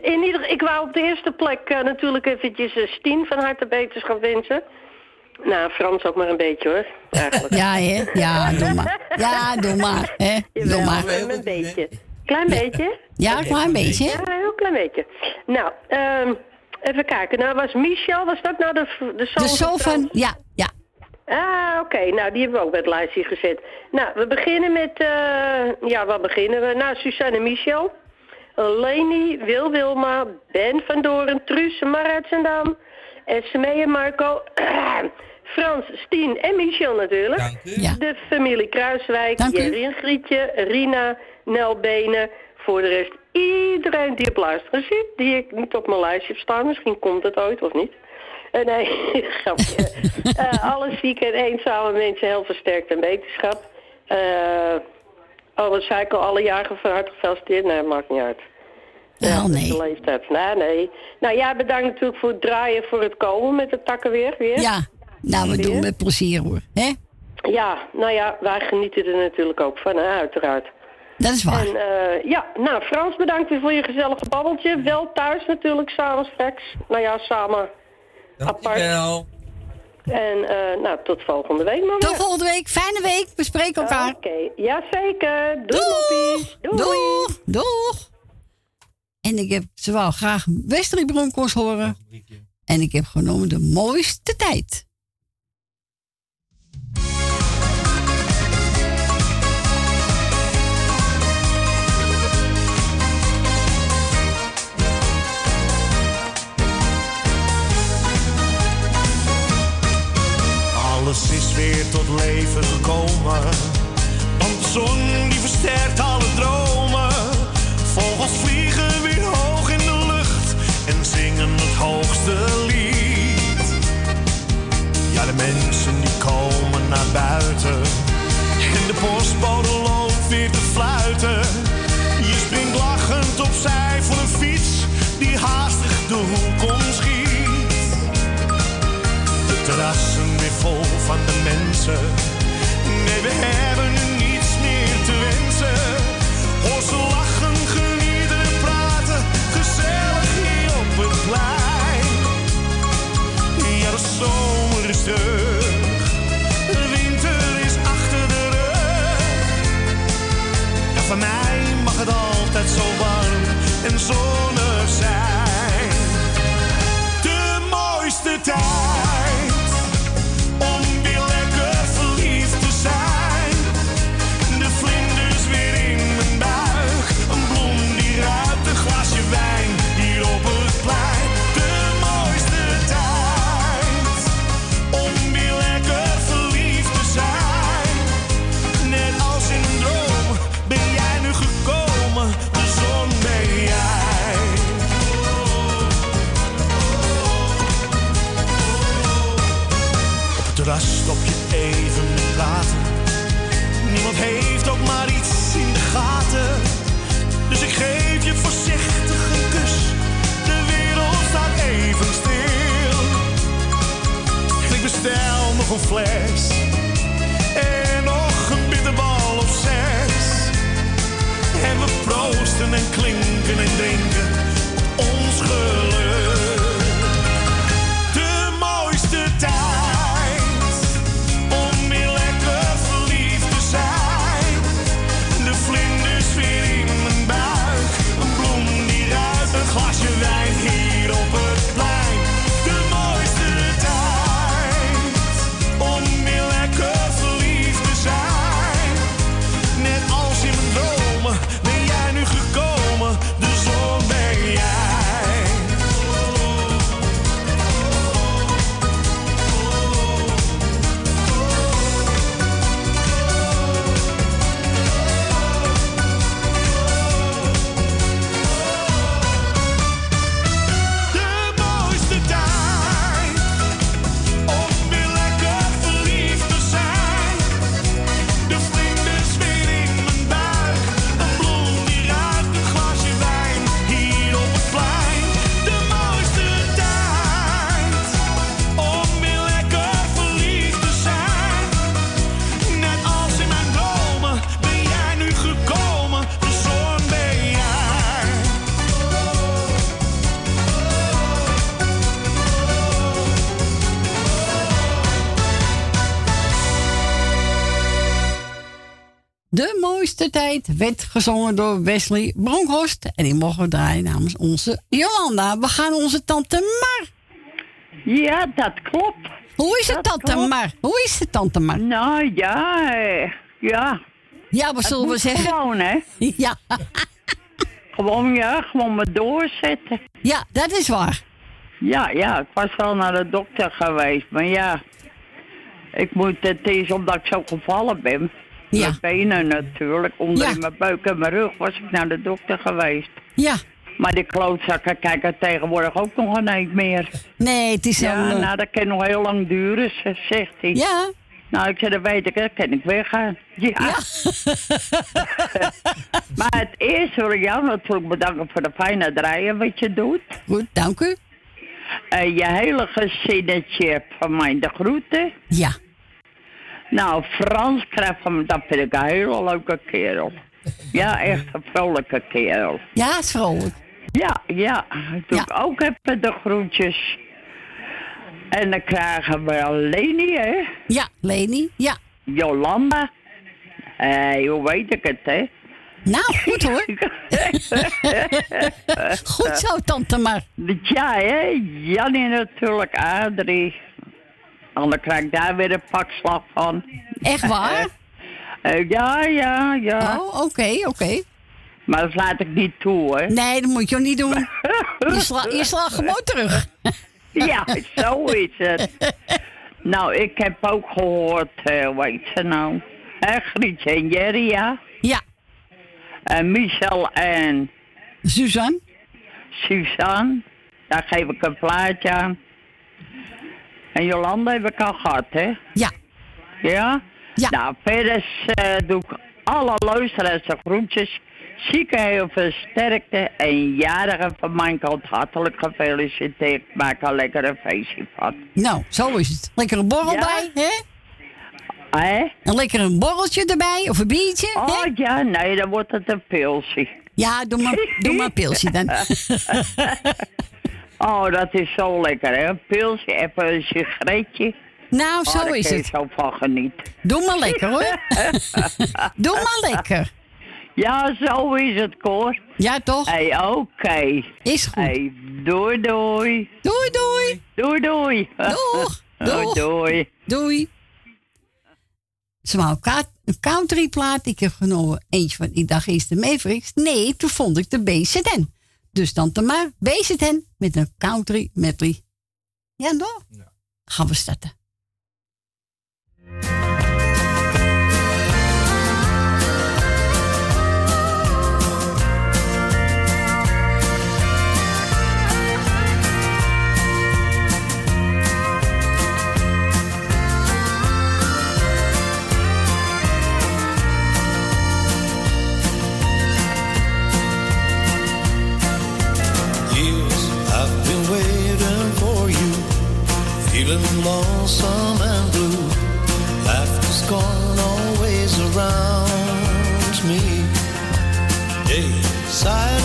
in ieder, ik wou op de eerste plek eh, natuurlijk eventjes eh, Stien van harte beterschap wensen. Nou, Frans ook maar een beetje hoor, eigenlijk. Ja, hè? Ja, doe maar. Ja, doe maar. Hè? Doe maar. een, een beetje. Klein beetje. Ja, een klein beetje. Ja, een heel klein beetje. Nou, ehm, even kijken. Nou, was Michel, was dat nou de, de zoon De zoon van... Ja, ja. Ah, oké. Nou, die hebben we ook bij het lijstje gezet. Nou, we beginnen met... eh, ja, waar beginnen we? Nou, Suzanne en Michel. Leni, Wil Wilma, Ben van Doren, Truus, Marat Zendam, Esmee en Marco, Frans, Stien en Michel natuurlijk. Dank u. Ja. De familie Kruiswijk, Dank u. Jerry en Grietje, Rina, Nel Benen. Voor de rest iedereen die op luisteren zit, die ik niet op mijn lijstje heb staan. Misschien komt het ooit of niet. Eh, nee, grapje. Eh, alle zieke en eenzame mensen heel versterkt en wetenschap. Eh oh, wat zei ik al, alle jaren van harte gefeliciteerd? Nee, maakt niet uit. Ja, nee. De leeftijd. Nee, nee. Nou ja, bedankt natuurlijk voor het draaien, voor het komen met de takken weer. weer. Ja, nou, we Weer. doen met plezier hoor. hè? Ja, nou ja, wij genieten er natuurlijk ook van, hè, uiteraard. Dat is waar. En eh, ja, nou Frans, bedankt weer voor je gezellige babbeltje. Wel thuis natuurlijk, samen straks. Nou ja, samen apart. En eh, nou, tot volgende week maar Tot volgende week. Fijne week. We spreken elkaar. Oké, jazeker. Doei, moppies. Doei. Doeg. Doeg. En ik heb zowel graag Wesley Bronkhorst horen. En ik heb genomen de mooiste tijd. Alles is weer tot leven gekomen. Want de zon die versterkt alle dromen. Vogels vliegen weer hoog in de lucht en zingen het hoogste lied. Ja, de mensen die komen naar buiten. Nee, we hebben nu niets meer te wensen. Hoor ze lachen, genieten en praten. Gezellig hier op het plein. Ja, de zomer is terug. De winter is achter de rug. Ja, van mij mag het altijd zo warm en zonnig Dus ik geef je voorzichtig een kus. De wereld staat even stil. En ik bestel nog een fles. En nog een bitterbal of zes. En we proosten en klinken en drinken tijd werd gezongen door Wesley Bronkhorst. En die mogen we draaien namens onze Jolanda. We gaan onze tante Mar. Ja, dat klopt. Hoe is het, Dat tante klopt. Mar? Hoe is het, tante Mar? Nou ja, ja. Ja, wat zullen we zeggen? Gewoon, hè? Ja. Gewoon, ja, gewoon maar doorzetten. Ja, dat is waar. Ja, ja, ik was wel naar de dokter geweest, maar ja. Ik moet, het is omdat ik zo gevallen ben. Ja. Mijn benen natuurlijk, onder Ja. in mijn buik en mijn rug was ik naar de dokter geweest. Ja. Maar die klootzakken kijken tegenwoordig ook nog een eind meer. Nee, het is Ja, al... eh, nou dat kan nog heel lang duren, ze- zegt hij. Ja. Nou, ik zei, dat weet ik, dat kan ik weggaan. Ja. maar het is wil jou natuurlijk bedanken voor de fijne draaien wat je doet. Goed, dank u. En je hele gezinnetje van mij de groeten. Ja. Nou, Frans van me, dat vind ik een hele leuke kerel. Ja, echt een vrolijke kerel. Ja, is vrolijk. Ja, ja. Doe ik ook even de groetjes. En dan krijgen we Leni, hè? Ja, Leni, ja. Jolanda. Hé, hoe weet ik het, hè? Nou, goed hoor. goed zo, tante Mar. Ja, hè? Jannie natuurlijk, Adrie. Dan krijg ik daar weer een pak slag van. Echt waar? Eh, ja, ja, ja. Oh, oké, oké. Maar dat laat ik niet toe, hè? Nee, dat moet je ook niet doen. Je, sla, je slaat gewoon terug. ja, zo is het. Nou, ik heb ook gehoord, eh weet ze nou, hè, Grietje en Jerry, ja? Ja. En Michel en... Suzanne? Suzanne, daar geef ik een plaatje aan. En Jolanda heb ik al gehad, hè? Ja. Ja? Ja. Nou, verder eh, doe ik alle luisteraars en groetjes. Zieken heel veel sterkte en jarigen van mijn kant hartelijk gefeliciteerd. Maak een feestje van. Nou, zo is het. Lekker een borrel Ja? bij, hè? Hè? En lekker een borreltje erbij, of een biertje. Oh ja, nee, dan wordt het een pilsje. Ja, doe maar, doe maar een pilsje dan. oh, dat is zo lekker, hè? Een pilsje, even een sigaretje. Nou, Oh, zo daar is het. zo van genieten. Doe maar lekker, hoor. Doe maar lekker. Ja, zo is het, Cor. Ja, toch? Hey, oké. Is goed. Hey, doei, doei. Doei, doei. Doei, doei. Doeg. Doei, Doeg. doei. Doei. Ze wou een countryplaat. Ik heb genomen eentje van, ik dacht eerst de Mavericks. Nee, toen vond ik de BZN. Dus dan te maar BZN met een country medley. Ja, toch? Gaan we starten. Feeling lonesome and blue. Laughter's gone always around me. They side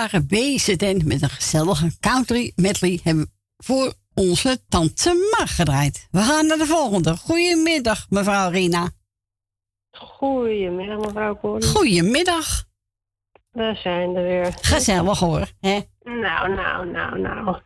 Waren met een gezellige country medley hebben we voor onze tante Mar gedraaid. We gaan naar de volgende. Goedemiddag, mevrouw Rina. Goedemiddag, mevrouw Corrie. Goedemiddag. Daar zijn we weer. Gezellig hoor. Hè? Nou, nou, nou, nou.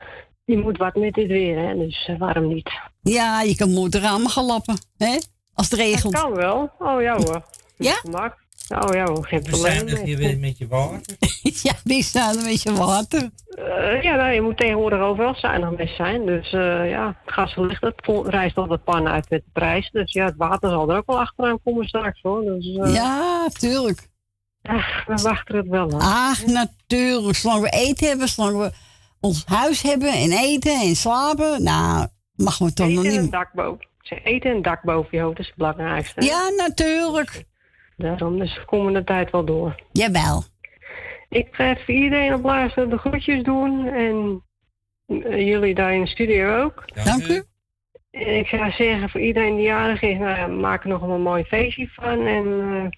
Je moet wat met dit weer, hè? Dus eh, waarom niet? Ja, je kan moeder ramen gaan lappen, hè? Als het regent. Dat kan wel. Oh ja hoor. Ja? Gemak. Oh ja hoor, geen We probleem. zijn er hier weer met je water. ja, die staan een beetje water. Eh, ja, nou, je moet tegenwoordig overal zuinig mee zijn. Dus eh, ja, het gas ligt, het vol- rijst al wat pan uit met de prijs. Dus ja, het water zal er ook wel achteraan komen straks hoor. Dus, eh, Ja, tuurlijk. ach, we wachten het wel af. Ach, natuurlijk. Zolang we eten hebben, zolang we ons huis hebben en eten en slapen. Nou, mag we toch nog Eten en een niet... dak boven. Eten en een dak boven je hoofd is het belangrijkste. hè? Ja, natuurlijk. Daarom, dus we komen de tijd wel door. Jawel. Ik ga even iedereen op luisteren de groetjes doen. En eh, jullie daar in de studio ook. Dank u. En ik zou zeggen, voor iedereen die jarig is, nou ja, maak er nog een mooi feestje van. En eh,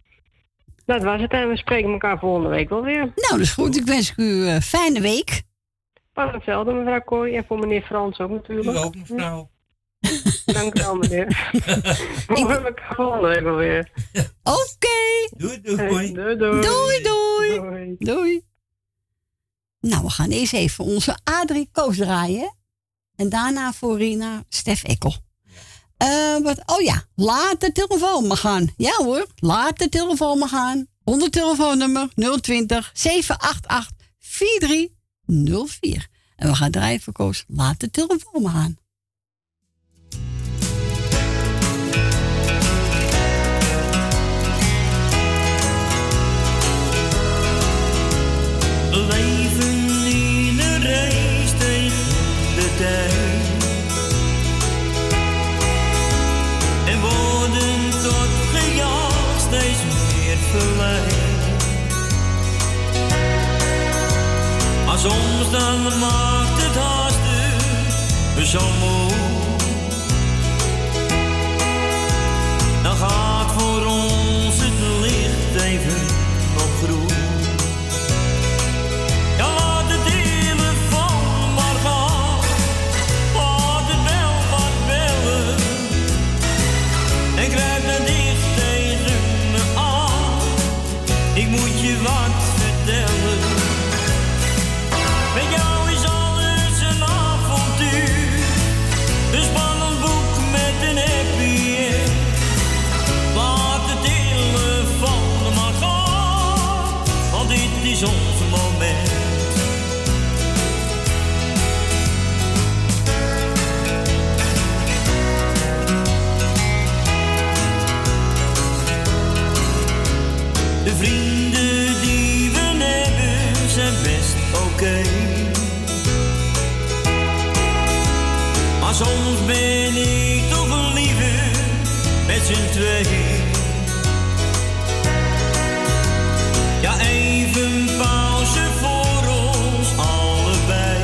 dat was het. En we spreken elkaar volgende week wel weer. Nou, dat is goed. Ik wens u een fijne week. Van hetzelfde, mevrouw Corrie. En voor meneer Frans ook natuurlijk. U ook, mevrouw. Dank u wel, meneer. Hoe heb ik volgende week alweer? Oké. Doei, doei. Doei, doei. Doei, doei. Doei. Nou, we gaan eerst even onze Adrie Koos draaien. En daarna voor Rina Stef Ekkel. Eh, wat, oh ja, laat de telefoon maar gaan. Ja hoor, laat de telefoon maar gaan. Onder telefoonnummer 020 788 4304. En we gaan draaien voor Koos. Laat de telefoon maar gaan. Leven in een race tegen de tijd. En worden tot gejaagd steeds meer verleid. Maar soms dan maakt het haast zo moe. Tweeën. Ja, even pauze voor ons allebei.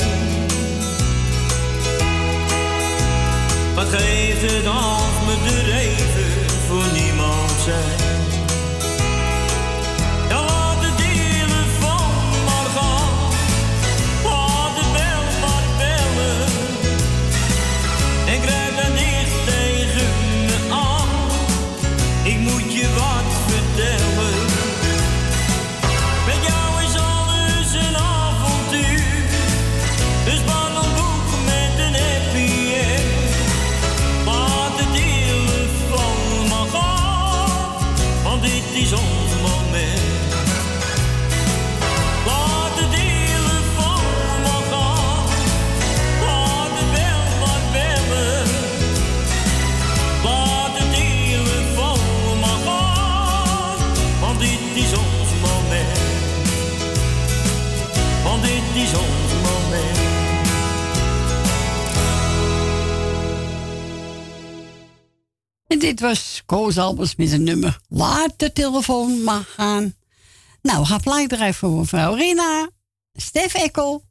Wat geeft het als we er even voor niemand zijn? Dit was Koos Albers met een nummer. Laat de telefoon maar gaan. Nou, gaan gelijk draaien voor mevrouw Rina. Stef Ekkel.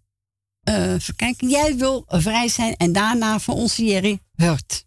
Kijken, jij wil vrij zijn. En daarna voor onze Jerry Hurt.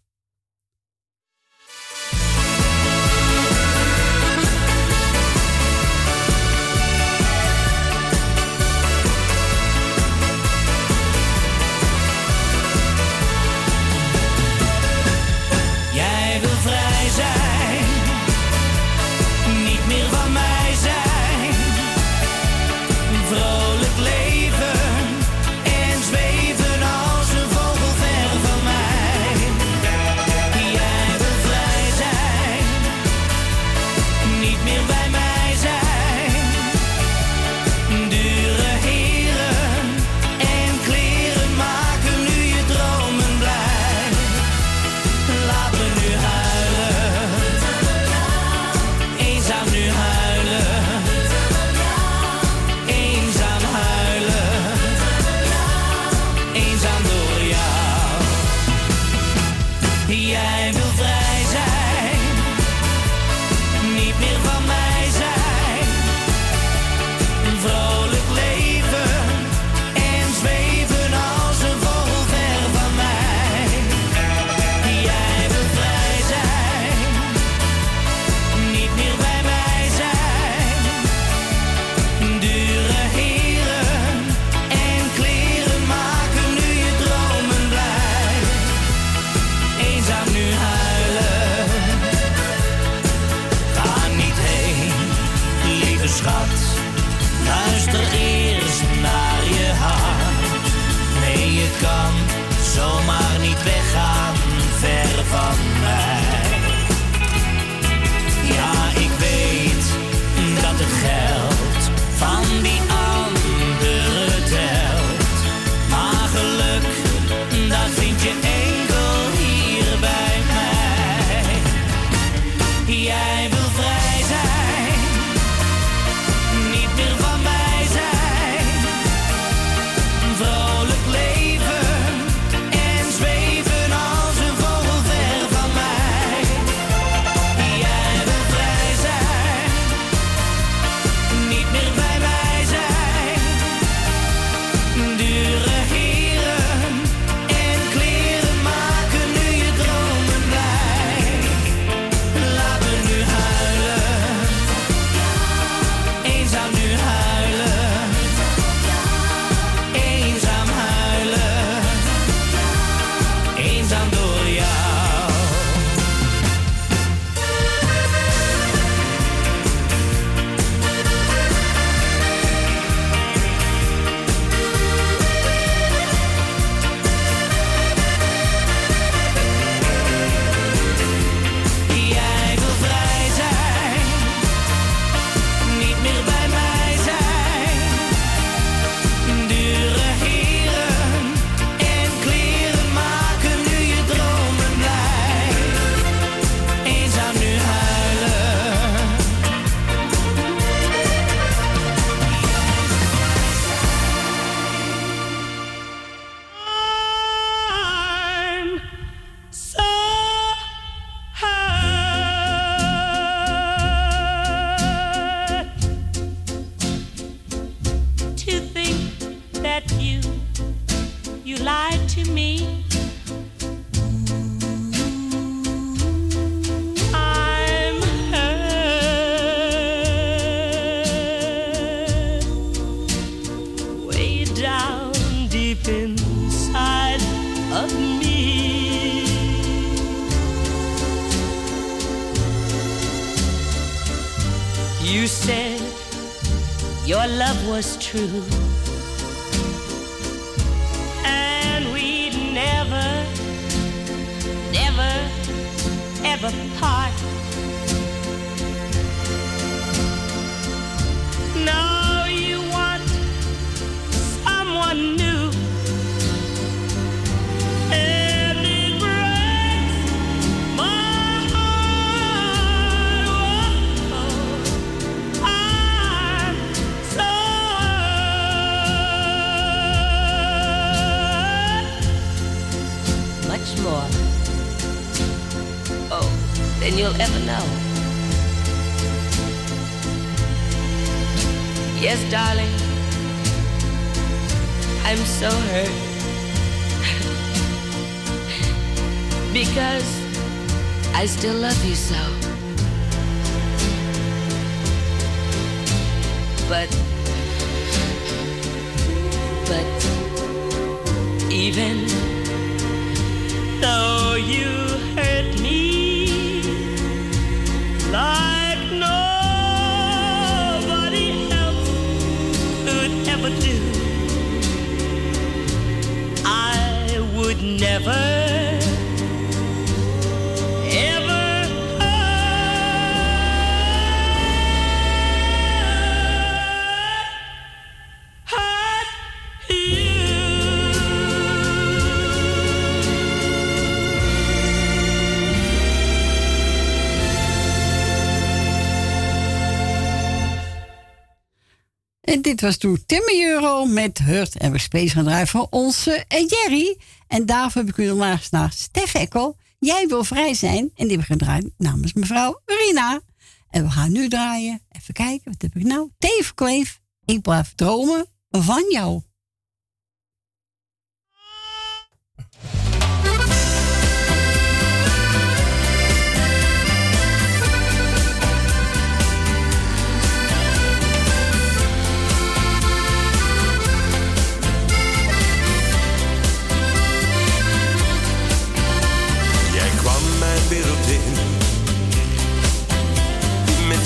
Dit was toen Timmy Euro met Hurt. En we space gaan draaien voor onze eh, Jerry. En daarvoor heb ik u nogmaals naar Stef Ekkel. Jij wil vrij zijn. En die hebben gedraaid namens mevrouw Rina. En we gaan nu draaien. Even kijken, wat heb ik nou? Tevenkleef. Ik blijf dromen van jou.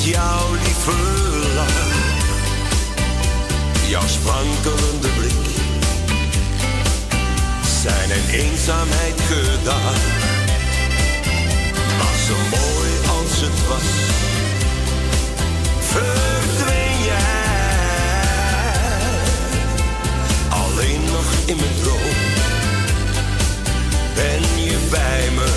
Jouw lieve lach, jouw sprankelende blik, zijn en eenzaamheid gedaan. Maar zo mooi als het was, verdween jij alleen nog in mijn droom ben je bij me.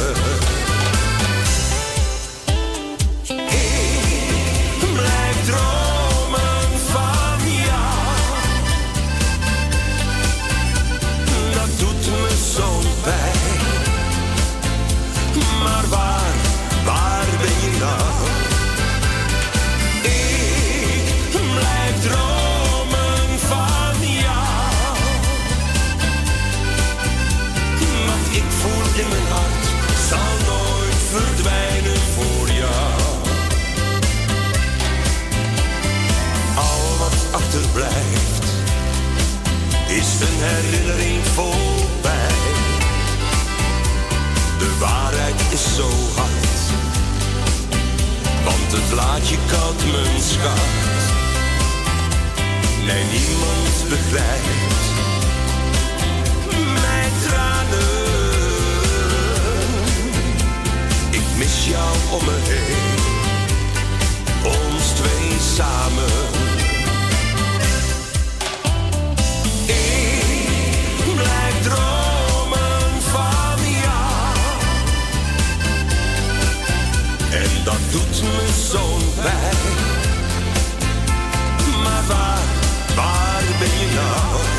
Een herinnering voorbij. De waarheid is zo hard, want het laat je koud, mijn schat. Nee, niemand begrijpt mijn tranen. Ik mis jou om me heen, ons twee samen. Dat doet me zo'n pijn. Maar waar, waar ben je nou?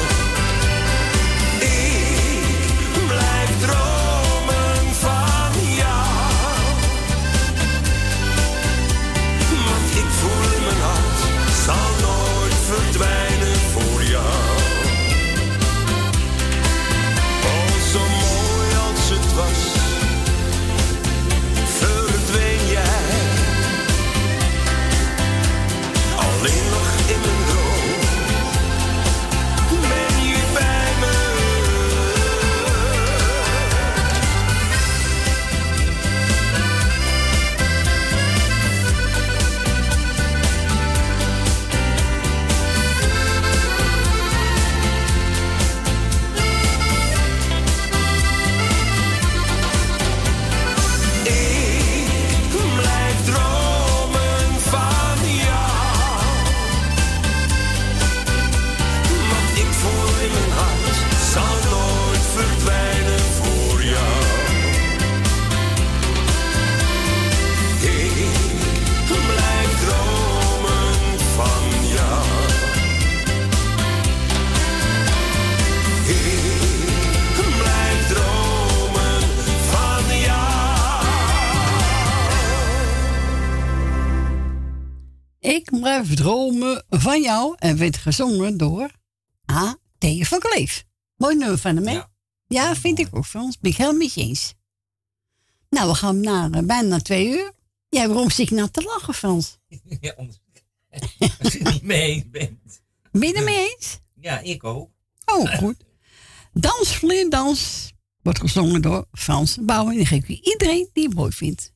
Van jou. En werd gezongen door A. Theo van Kleef. Mooi nummer van hem, hè? Ja, vind ik ook, Frans. Ben ik helemaal met je eens. Nou, we gaan naar eh, bijna twee uur. Ja, waarom zit nou te lachen, Frans? Ja, omdat als je het niet mee eens bent. Ben je het mee eens? Ja, ik ook. Oh, goed. Dans, vleerdans wordt gezongen door Frans Bouwen. En die geef ik iedereen die het mooi vindt.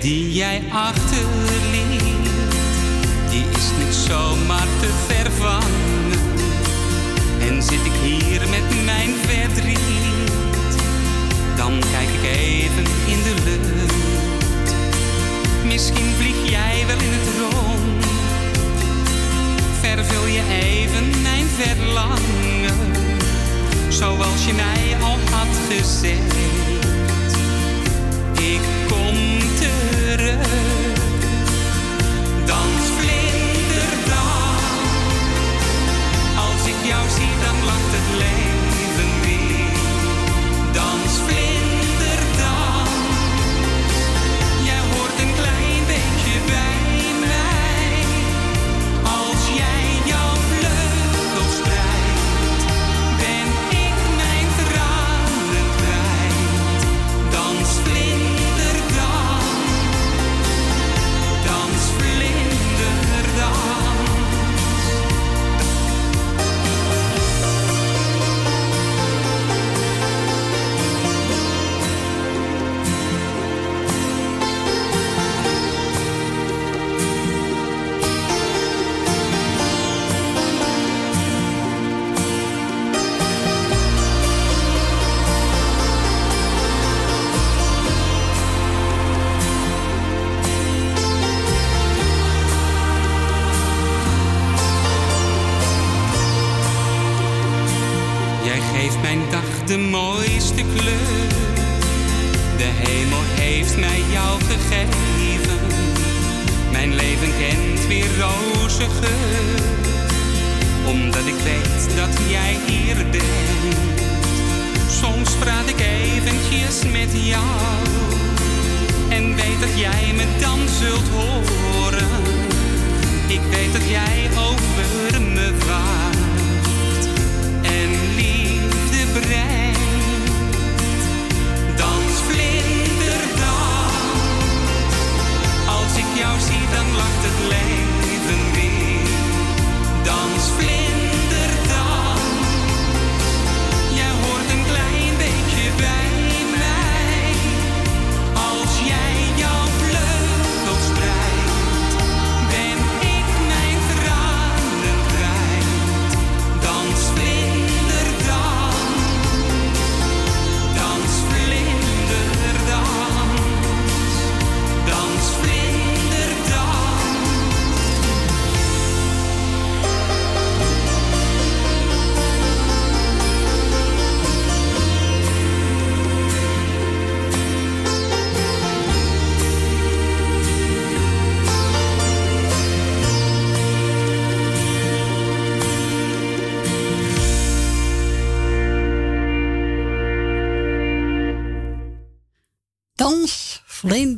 Die jij achterliet, die is niet zomaar te vervangen. En zit ik hier met mijn verdriet, dan kijk ik even in de lucht. Misschien vlieg jij wel in het rond, vervul je even mijn verlangen. Zoals je mij al had gezegd. Ik kom terug. Dans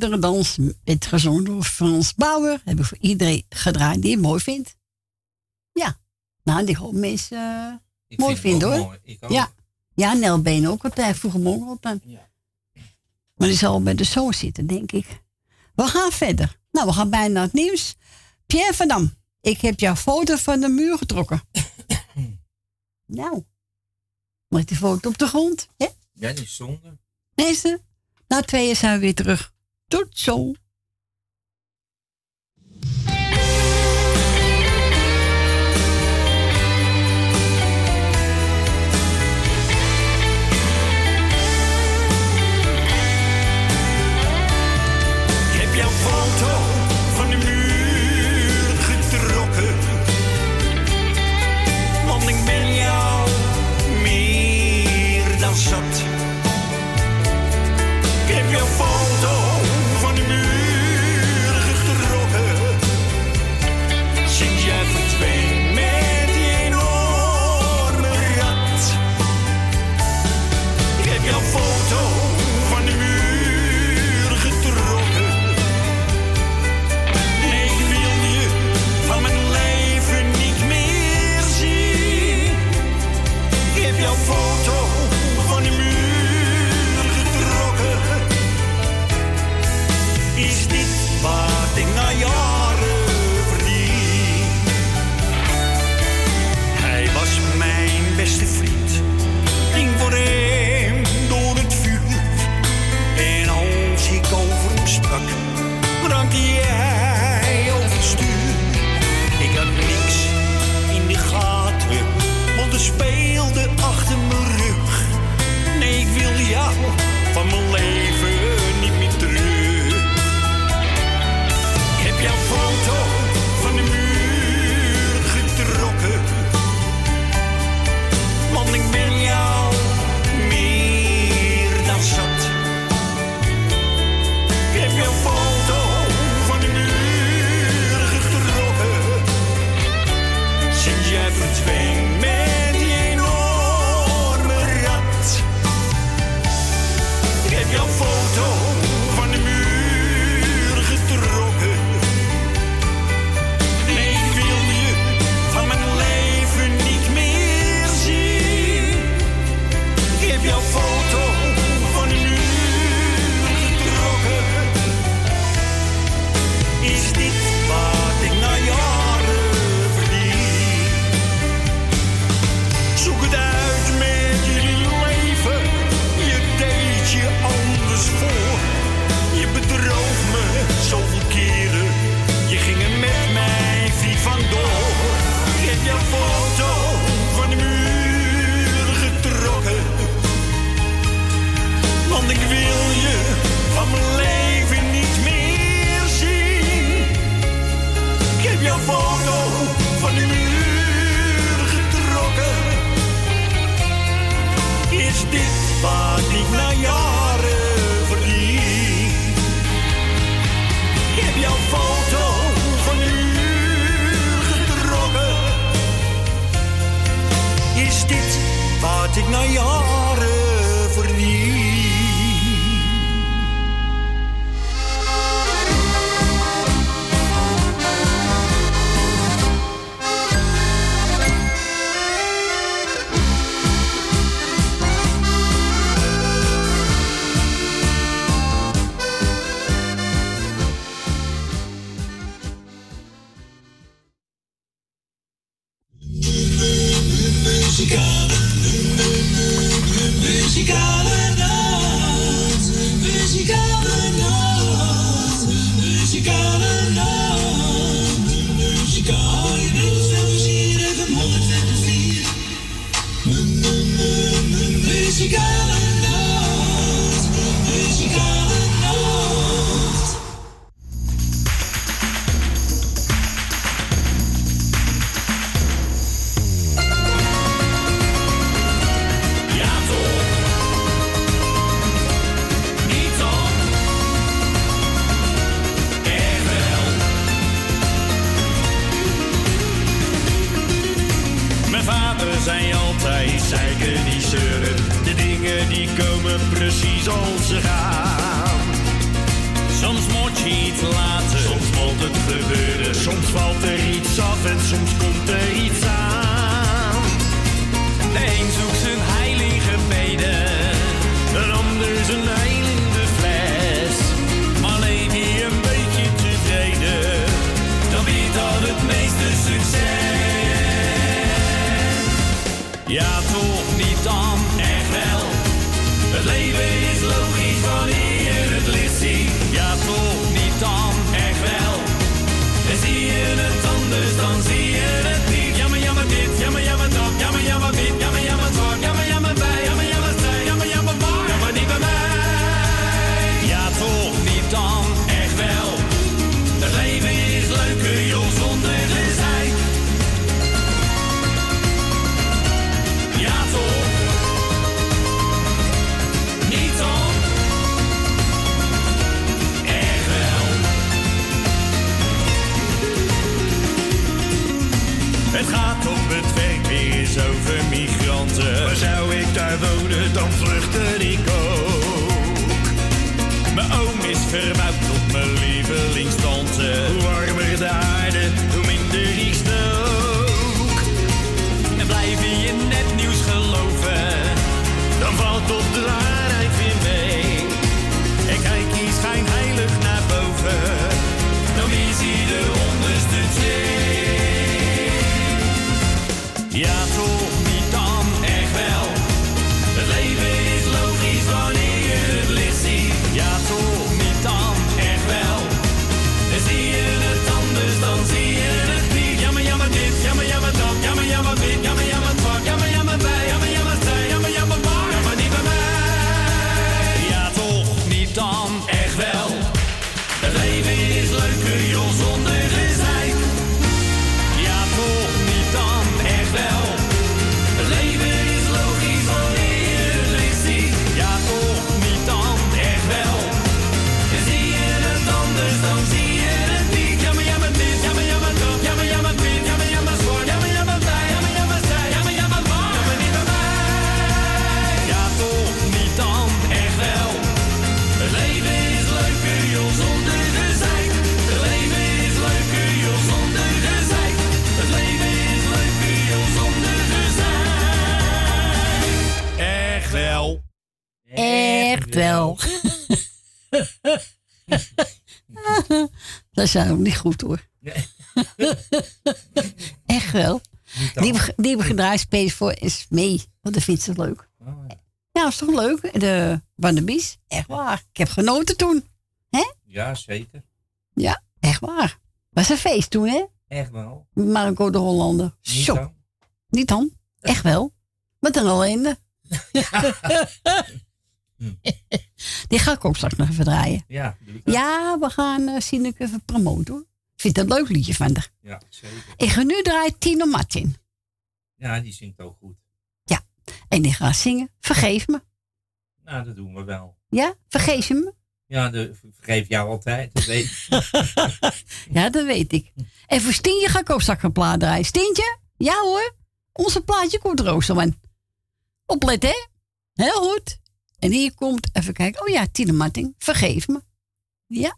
vlinderdans, met gezongen door Frans Bauer. Hebben we voor iedereen gedraaid die het mooi vindt. Ja, nou, die hoop mensen mooi vind vinden hoor. mooi. Ik ook. Ja, ja Nel Been ook altijd, vroeger morgen altijd. Maar die zal bij de zoon zitten, denk ik. We gaan verder. Nou, we gaan bijna naar het nieuws. Pierre van Dam, ik heb jouw foto van de muur getrokken. nou, met die foto op de grond. Hè? Ja, die is zonde. Deze, Na tweeën zijn we weer terug. Tot zo. Dat is ook niet goed hoor. Echt wel. Die, die hebben gedraaid space voor is mee. Want dat vindt ze leuk. Ja, is toch leuk? De Wannabies. Echt waar. Ik heb genoten toen. Hè? Ja, zeker. Ja, echt waar. Was een feest toen, hè? Echt wel. Marco de Hollander. Niet Zo. dan. Niet dan. Echt wel. Met een ellende. Die ga ik ook straks nog even draaien. Ja. Ja, we gaan uh, Sineke even promoten hoor. Ik vind dat een leuk liedje van haar. Ja, zeker. Ik ga nu draaien Tino Martin. Ja, die zingt ook goed. En die gaat zingen. Vergeef me. Nou, dat doen we wel. Ja? Vergeef je me? Ja, vergeef jou altijd. Dat weet ik. Ja, dat weet ik. En voor Stientje ga ik ook straks een plaat draaien. Stientje? Ja hoor. Onze plaatje komt roosterman. Opletten hè? Heel goed. En hier komt, even kijken. Oh ja, Tino Martin. Vergeef me. Ja.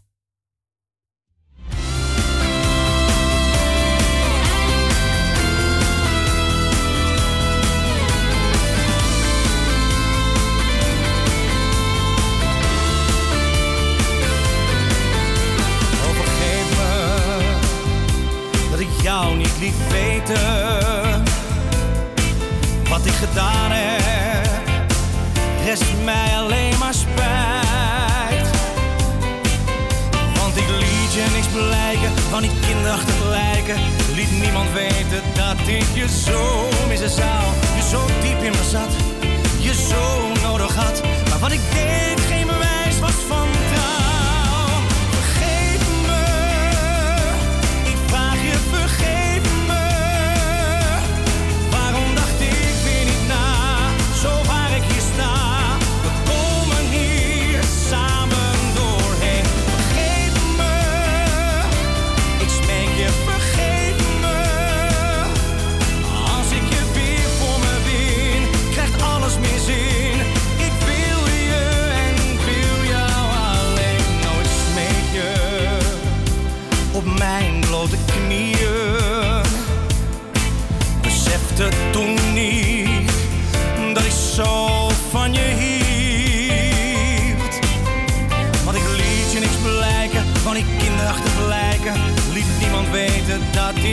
Oh, vergeef me dat ik jou niet liet weten. Wat ik gedaan heb, rest mij alleen maar spijt. Want ik liet je niks blijken van die kinderachtig lijken. Liet niemand weten dat ik je zo missen zou. Je zo diep in me zat, je zo nodig had. Maar wat ik deed,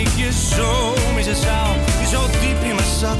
ik je zo missen zou. Je zo diep in me zat,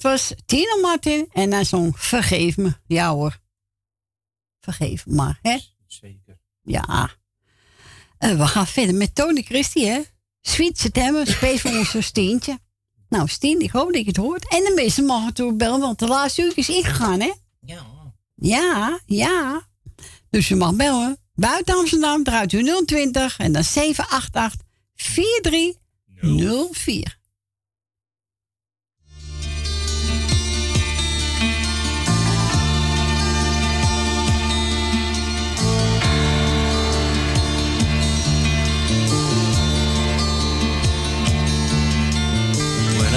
dat was Tino Martin en hij zong Vergeef me. Ja hoor. Vergeef me maar, hè? Zeker. Ja. Eh, we gaan verder met Tony Christie, hè? Sweet September, space voor ons Steentje. Nou, Steen, ik hoop dat je het hoort. En de meeste mogen toe bellen, want de laatste uur is ingegaan, hè? Ja. Ja, ja. Dus je mag bellen. Buiten Amsterdam draait u 020 en dan 788 4304.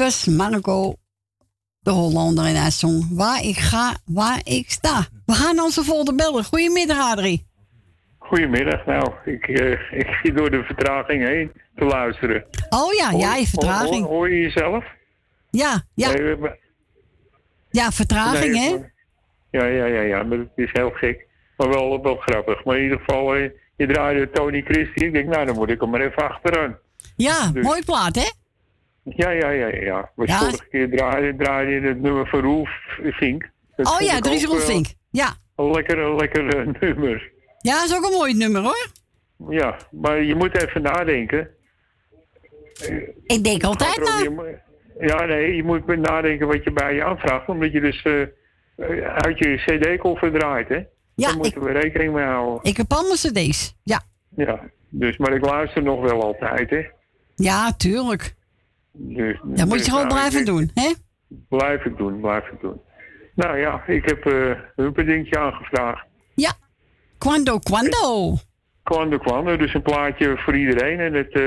Was Marco, de Hollander in haar song Waar ik ga, waar ik sta. We gaan onze volgende bellen. Goedemiddag, Adrie. Goedemiddag. Nou, ik, eh, ik zie door de vertraging heen te luisteren. Oh ja, ja, je vertraging. Hoor, hoor je jezelf? Ja, ja, Nee, ja, vertraging, nee, hè? Ja, ja, ja, ja, maar het is heel gek. Maar wel, wel grappig. Maar in ieder geval, eh, je draaide Tony Christie. Ik denk, nou, dan moet ik hem maar even achteraan. Ja, Dus- mooi plaat, hè? Ja, ja, ja, ja. Maar Ja. vorige keer draaide, draaide je het nummer van Roelf Vink. Dat Oh ja, ik Dries ook, eh, Roelvink. Ja. Een lekker, lekker eh, nummer. ja, is ook een mooi nummer, hoor. Ja, maar je moet even nadenken. Ik denk altijd er na. Ja, nee, je moet nadenken wat je bij je aanvraagt. Omdat je dus eh, uit je cd-koffer draait, hè? Ja, Daar moeten we rekening mee houden. Ik heb allemaal cd's. Ja. Ja, dus, maar ik luister nog wel altijd, hè? Ja, tuurlijk. Dus, Dat moet dus, je gewoon nou, blijven ik- doen, hè? Blijf ik doen, blijf ik doen. Nou ja, ik heb eh een dingetje aangevraagd. Ja. Quando, quando. Kwam er, dus een plaatje voor iedereen. En het, eh,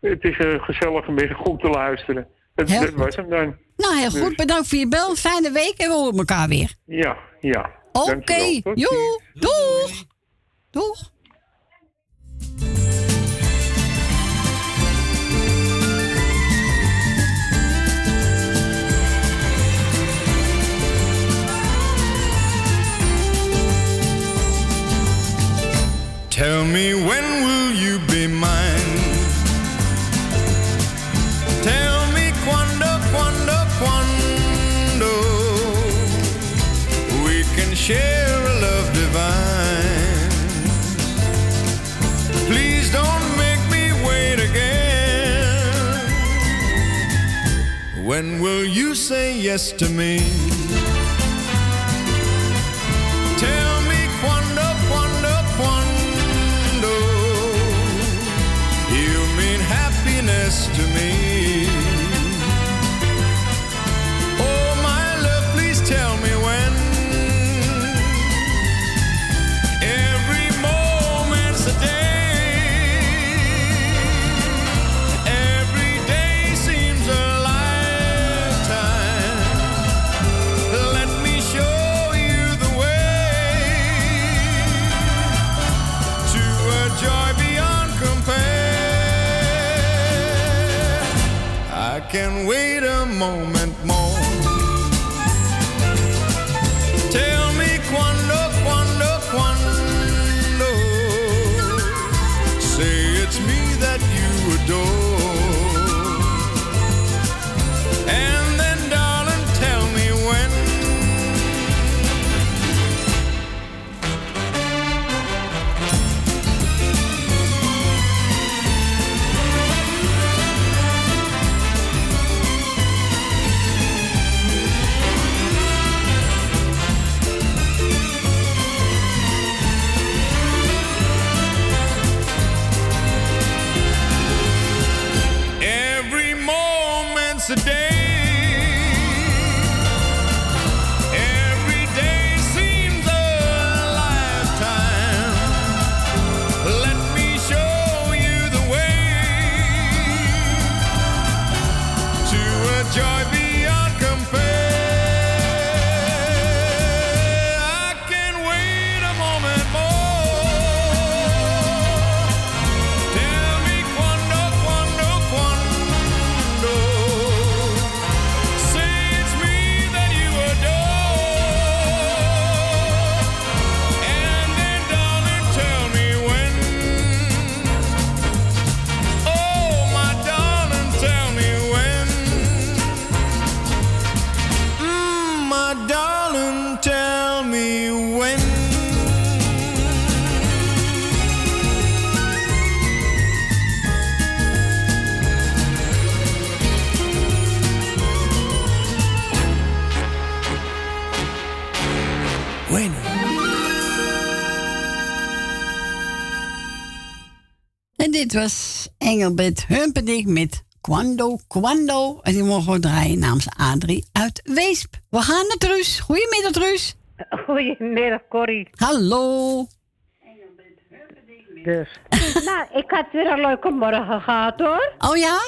het is een gezellige middag goed te luisteren. Heel dat goed. was hem dan. Nou, heel goed. Dus- Bedankt voor je bel. Fijne week en we horen elkaar weer. Ja, ja. Oké. Tot Joe. Doeg. Doeg. Tell me when will you be mine? Tell me quando, quando, quando we can share a love divine. Please don't make me wait again. When will you say yes to me? Moment Bueno. En dit was Engelbert Humperdinck met Quando Quando. En die mogen we draaien namens Adrie uit Weesp. We gaan naar Truus. Goedemiddag, Truus. Goedemiddag, Corrie. Hallo. Dus. nou, ik had weer een leuke morgen gehad, hoor. Oh ja?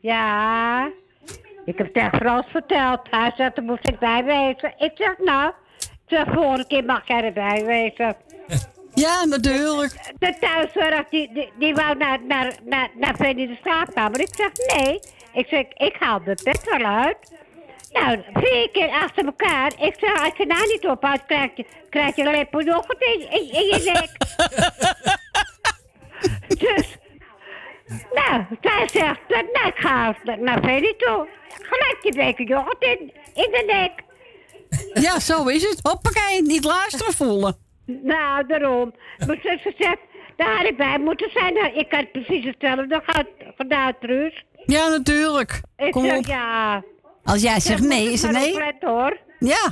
Ja. Ik heb tegen Frans verteld. Hij zegt, er moest ik bij wezen. Ik zeg, nou, ik zeg, volgende keer mag jij erbij wezen. Ja, natuurlijk. De thuiszorg, die, die, die wou naar, naar, naar, naar Freddy de slaapkamer. Ik zeg, nee. Ik zeg, ik haal de bed wel uit. Nou, vier keer achter elkaar. Ik zeg, als je nou niet ophoudt, krijg je, krijg je nog in, in, in je nek. dus, nou, zij zegt, nou, ik ga naar Freddy toe. Gelijk die beker yoghurt in, in de nek. Ja, zo is het. Hoppakee, niet luisteren voelen. Nou, daarom. Mijn zus zegt, daar ik bij moeten zijn. Nou, ik had precies hetzelfde gedaan, Truus. Ja, natuurlijk. Ik Kom zeg, op. ja. Als jij zegt zeg, nee, is het het nee? opletten, hoor. Ja.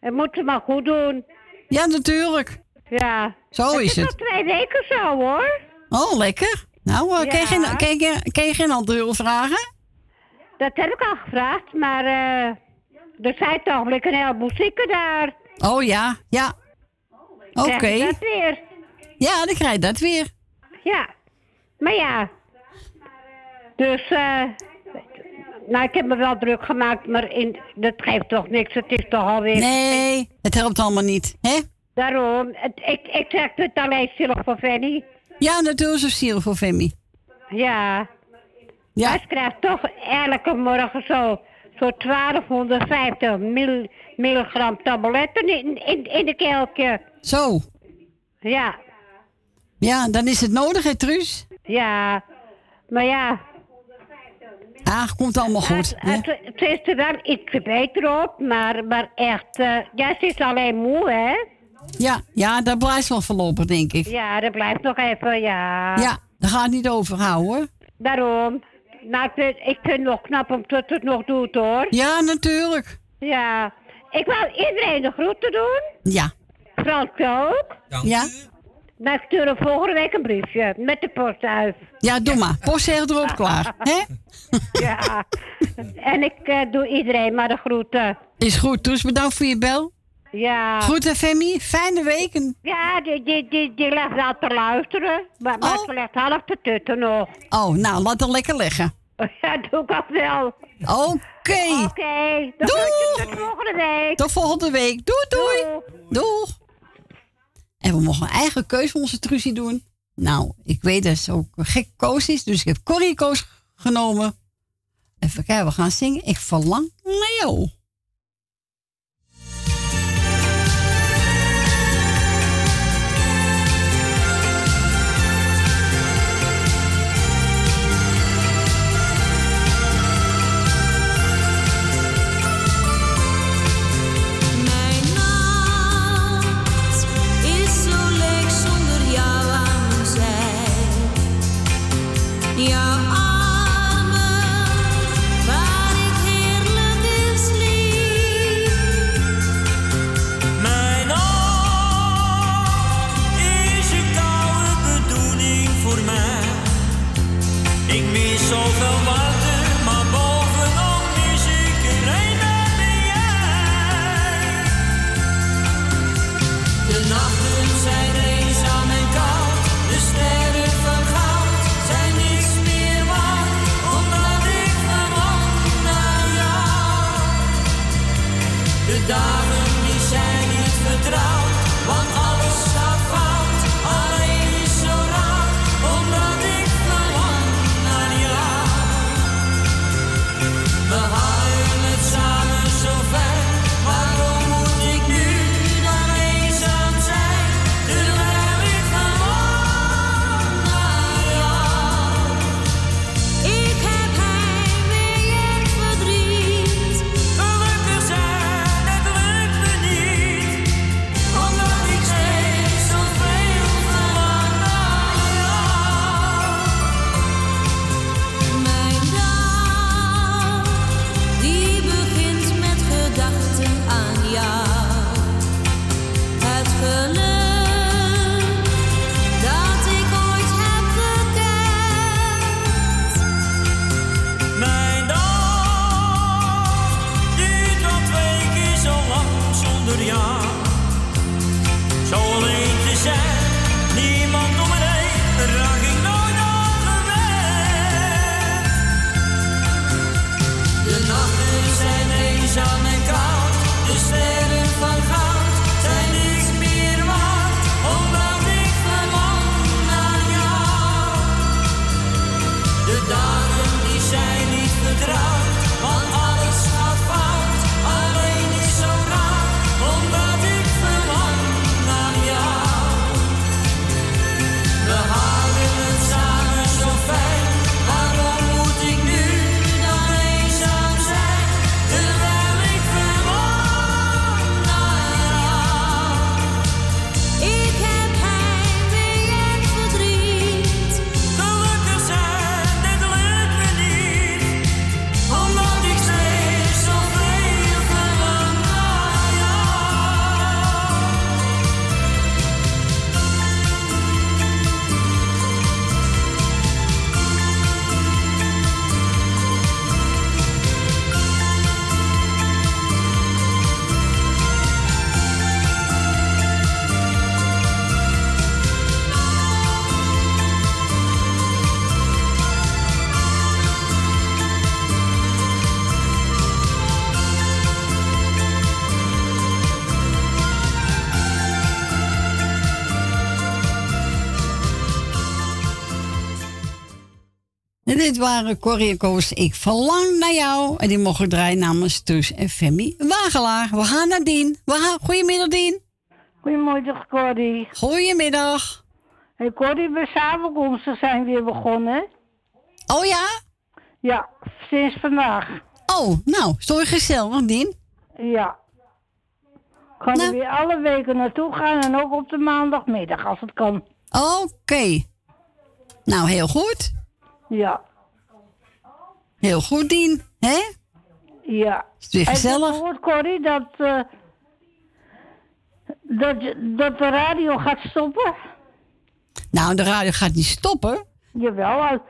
Het moet ze maar goed doen. Ja, natuurlijk. Ja. Zo is Het het. is al twee weken zo, hoor. Oh, lekker. Nou, eh, kan, je geen, kan, je, kan je geen andere hulp vragen? Dat heb ik al gevraagd, maar eh er zijn toch een heleboel zieken daar. Oh ja, ja. Oké. Krijg je dat weer? Ja, dan krijg je dat weer. Ja. Maar ja. Dus, eh nou, ik heb me wel druk gemaakt, maar in, dat geeft toch niks. Het is toch alweer... Nee, het helpt allemaal niet, hè? Daarom, het, ik, ik zeg het alleen zielig voor Fanny. Ja, natuurlijk zo ziel voor Femi. Ja. Ja. Hij krijgt toch elke morgen zo, zo 1250 mil, milligram tabletten in, in, in de kelkje. Zo. Ja. Ja, dan is het nodig, hè, Truus? Ja. Maar ja, Ah, komt allemaal goed. het, het is er wel iets beter op, maar, maar echt, eh ja, ze is alleen moe, hè? Ja, ja, dat blijft wel voorlopig, denk ik. Ja, dat blijft nog even, ja. Ja, daar gaat het niet over houden, hoor. Daarom. Nou, ik vind, het nog knap om dat het nog doet, hoor. Ja, natuurlijk. Ja. Ik wou iedereen de groeten doen. Ja. Frans ook. Ja? Nou, ik stuur hem volgende week een briefje met de postduif. Ja, doe maar. Postzegel erop klaar. Hè? Ja. en ik eh, doe iedereen maar de groeten. Is goed. Toes, bedankt voor je bel. Ja. Goed, hè, Femi. Fijne week. Ja, die, die, die, die ligt al te luisteren. Maar, maar ze ligt half te tutten nog. Oh, nou, laat het lekker liggen. Ja, doe ik ook wel. Oké. Oké. dan Doeg. groetjes Tot volgende week. Tot volgende week. Doei, doei. Doeg. En we mogen een eigen keuze onze Truzie doen. Nou, ik weet dat ze ook gek koos is, dus ik heb Corrie koos genomen. Even kijken, we gaan zingen. Ik verlang naar jou. Zoveel waren Corrie en Koos. Ik verlang naar jou. En die mogen draaien namens Tus en Femi Wagelaar. We gaan naar Dien. We gaan... Goedemiddag, Dien. Goedemiddag, Corrie. Goedemiddag. Hey, Corrie, we samenkomsten zijn weer begonnen. Oh ja? Ja, sinds vandaag. Oh, nou, sorry gezellig, Dien. Ja. Ik ga er weer alle weken naartoe gaan en ook op de maandagmiddag als het kan. Oké. Nou, heel goed. Ja. Heel goed, Dien. Hè? Ja. Is het weer Heb je gezellig? gehoord, Corrie, dat, eh, dat, dat de radio gaat stoppen? Nou, de radio gaat niet stoppen. Jawel.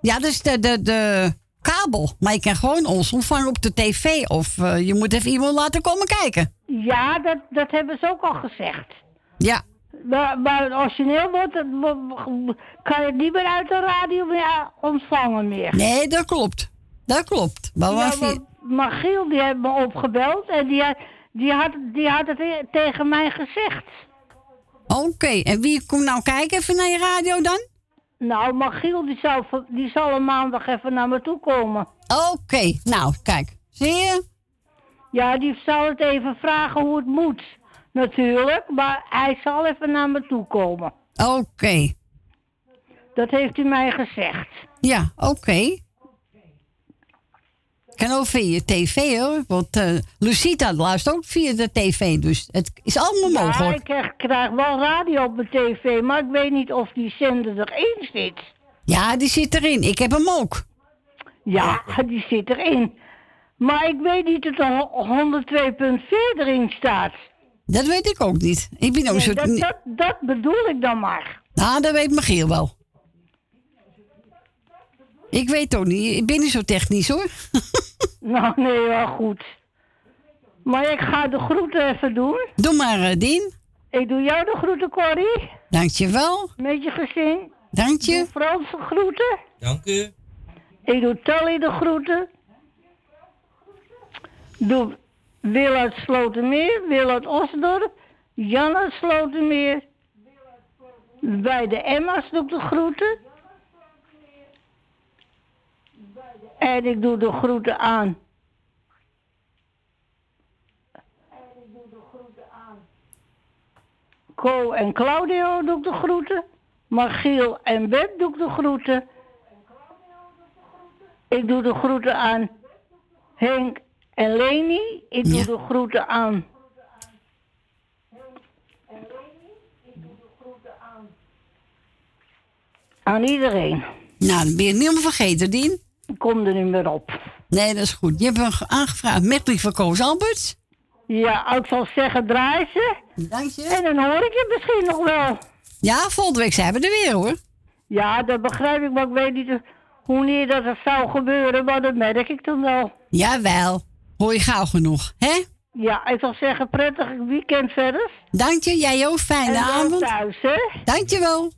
Ja, dat is de, de, de kabel. Maar je kan gewoon ons ontvangen op de tv. Of eh, je moet even iemand laten komen kijken. Ja, dat, dat hebben ze ook al gezegd. Ja. Maar, maar het origineel wordt, het, kan je het niet meer uit de radio meer ontvangen meer. Nee, dat klopt. Dat klopt. Maar Ja, want Magiel die heeft me opgebeld en die, die, had, die had het tegen mij gezegd. Oké, en wie komt nou kijken even naar je radio dan? Nou, Magiel die zal, die zal een maandag even naar me toe komen. Oké, nou kijk. Zie je? Ja, die zal het even vragen hoe het moet. Natuurlijk, maar hij zal even naar me toe komen. Oké. Dat heeft hij mij gezegd. Ja, oké. Kan ook via je tv hoor. Want eh Lucita luistert ook via de tv. Dus het is allemaal Ja, mogelijk. ik krijg, krijg wel radio op mijn tv, maar ik weet niet of die zender erin zit. Ja, die zit erin. Ik heb hem ook. Ja, die zit erin. Maar ik weet niet dat er ho- 102.4 erin staat. Dat weet ik ook niet. Ik ben ook Nee, zo... dat, dat, dat bedoel ik dan maar. Nou, dat weet Michiel wel. Ik weet ook niet. Ik ben niet zo technisch hoor. Nou, nee, wel goed. Maar ik ga de groeten even doen. Doe maar, eh, Dien. Ik doe jou de groeten, Corrie. Dankjewel. Met je gezin. Dank je. Doe Frans de groeten. Dank u. Ik doe Tally de groeten. Doe Wil uit Slotermeer, Wil Osdorp, Jan uit Slotermeer. Bij de Emma's doe ik de groeten. En ik doe de groeten aan. Co en Claudio doe ik de groeten. Margiel en Beb doe ik de groeten. Ik doe de groeten aan Henk en Leni. Ik doe de groeten aan. Aan iedereen. Nou, dan ben je het niet meer vergeten, Dien. Ik kom er niet meer op. Nee, dat is goed. Je hebt hem ge- aangevraagd met lief van Koos Alberts. Ja, ik zal zeggen, draai ze. Dank je. En dan hoor ik je misschien nog wel. Ja, volgende week zijn we er weer hoor. Ja, dat begrijp ik, maar ik weet niet hoe dat het zou gebeuren, maar dat merk ik dan wel. Jawel. Hoor je gauw genoeg, hè? Ja, ik zal zeggen, prettig weekend verder. Dank je, jij ook. Fijne En dan avond. thuis, hè? Dankjewel.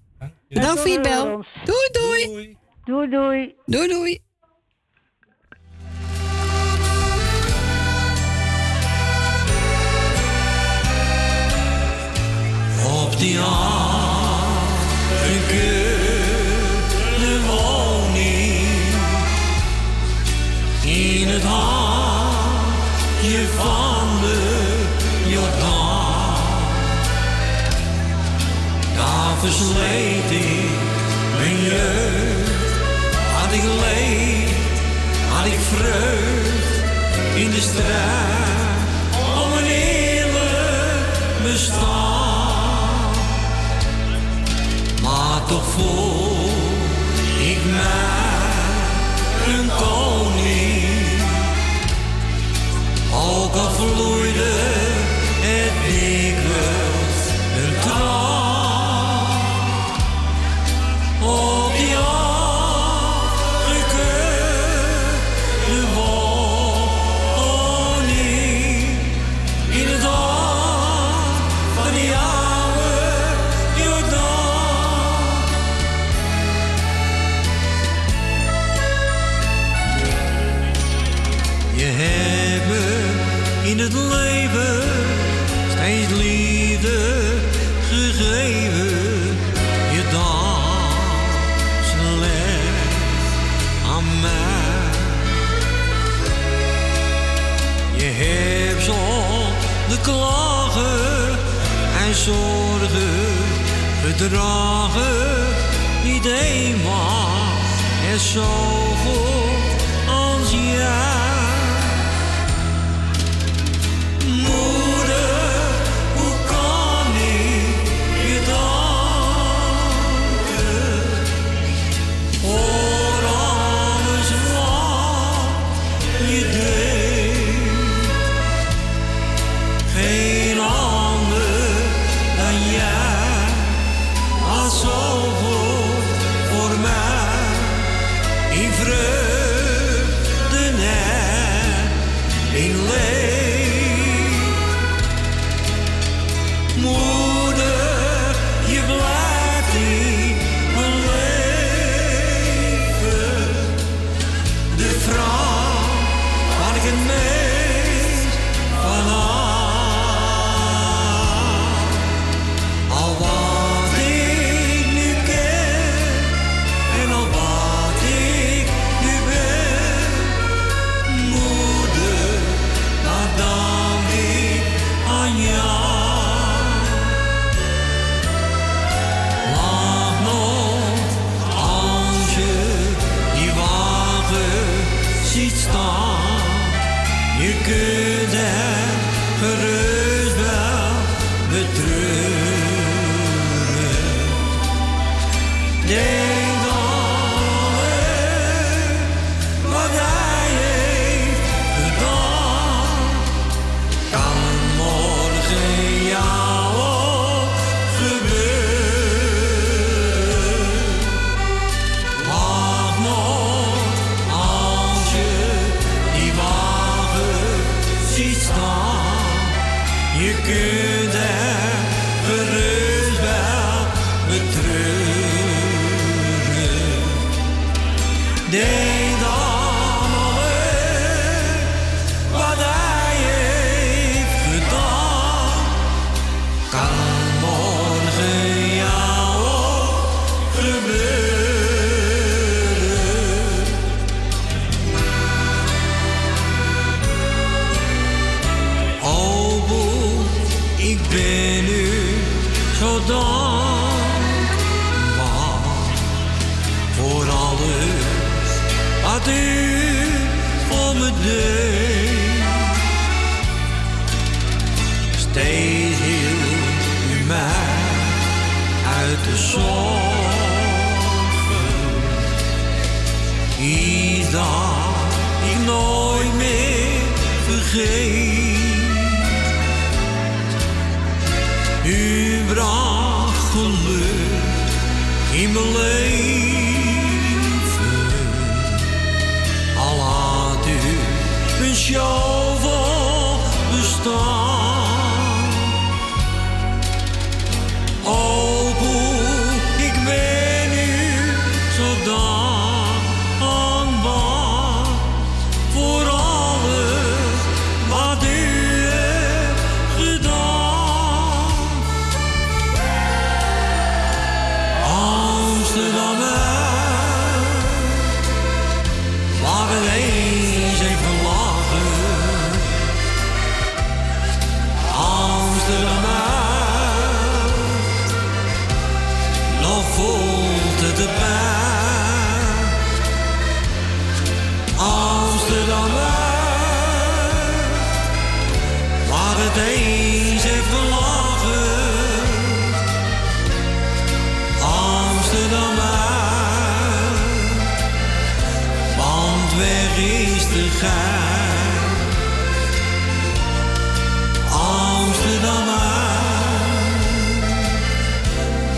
Bedankt voor je bel. Doei, doei. Doei, doei. Doei, doei. Op die versleet ik mijn jeugd, had ik leed, had ik vreugd in de strijd om een eerlijk bestaan. Maar toch voel ik mij een koning. Ook al vloeide het dikwijls zorgen gedragen. Niet eenmaal er zo goed weg is te gaan. Amsterdam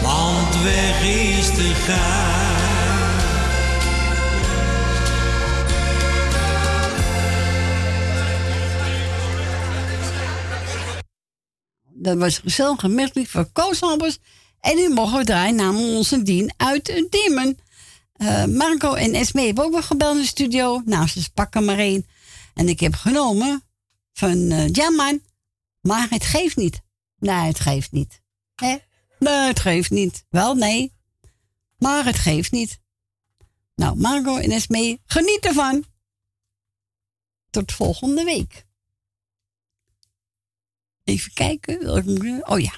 want weg is te gaan. Dat was gezellig gemerkt van Koos En nu mogen we draaien namens onze dien uit Diemen. Eh, Marco en Esme hebben ook wel gebeld in de studio. Nou, ze pakken maar één. En ik heb genomen van, uh, ja man, maar het geeft niet. Nee, het geeft niet. Hè? Nee, het geeft niet. Wel, nee. Maar het geeft niet. Nou, Marco en Esme, geniet ervan. Tot volgende week. Even kijken. Oh ja.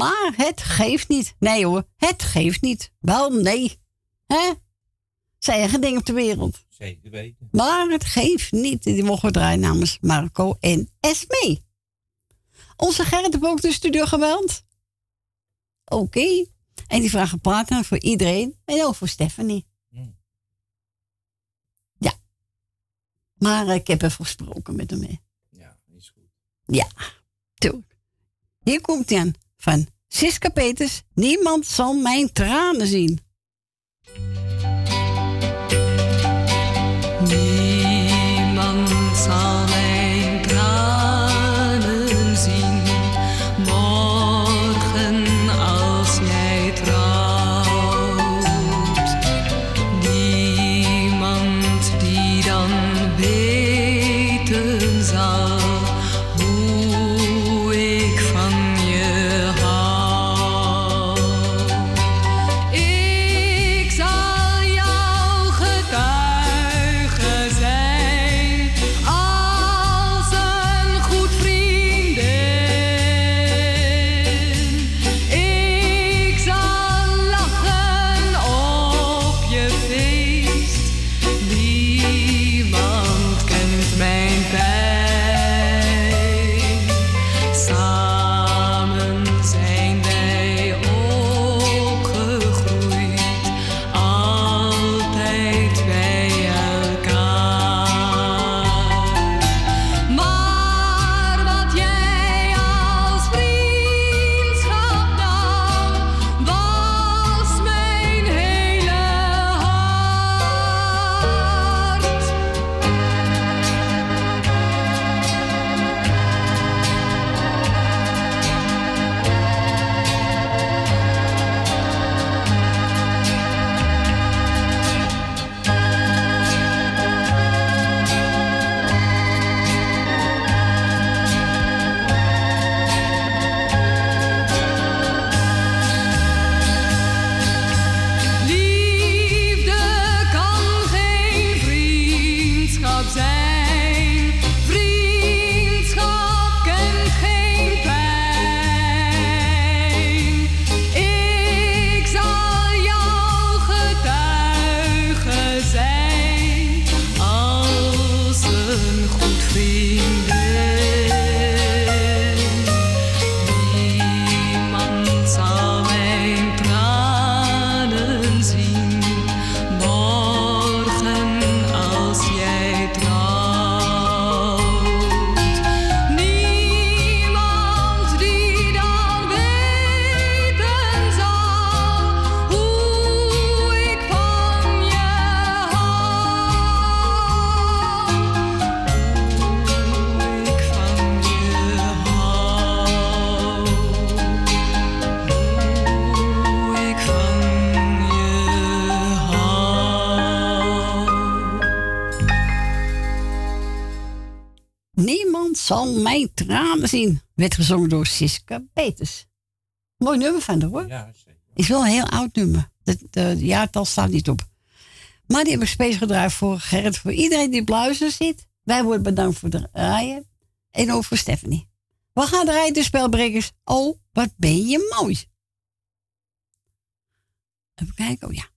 Maar het geeft niet. Nee hoor, het geeft niet. Wel nee. Hè? Zijn er dingen op de wereld. Zeker weten. Maar het geeft niet. Die mogen we draaien namens Marco en Esme. Onze Gerrit heeft ook de studio gebeld. Oké. En die vragen platen voor iedereen. En ook voor Stephanie. Ja. Maar ik heb even gesproken met hem. hè. Ja, is goed. Ja, toen. Hier komt hij aan van Siska Peters. Niemand zal mijn tranen zien. Niemand tranen zien. Werd gezongen door Siska Peters. Mooi nummer van haar hoor. Ja, Is wel een heel oud nummer. Het de jaartal staat niet op. Maar die hebben we speciaal gedraaid voor Gerrit. Voor iedereen die luisteren zit. Wij worden bedankt voor het draaien. En ook voor Stephanie. We gaan draaien de spelbrekers. Oh, wat ben je mooi. Even kijken. Oh ja.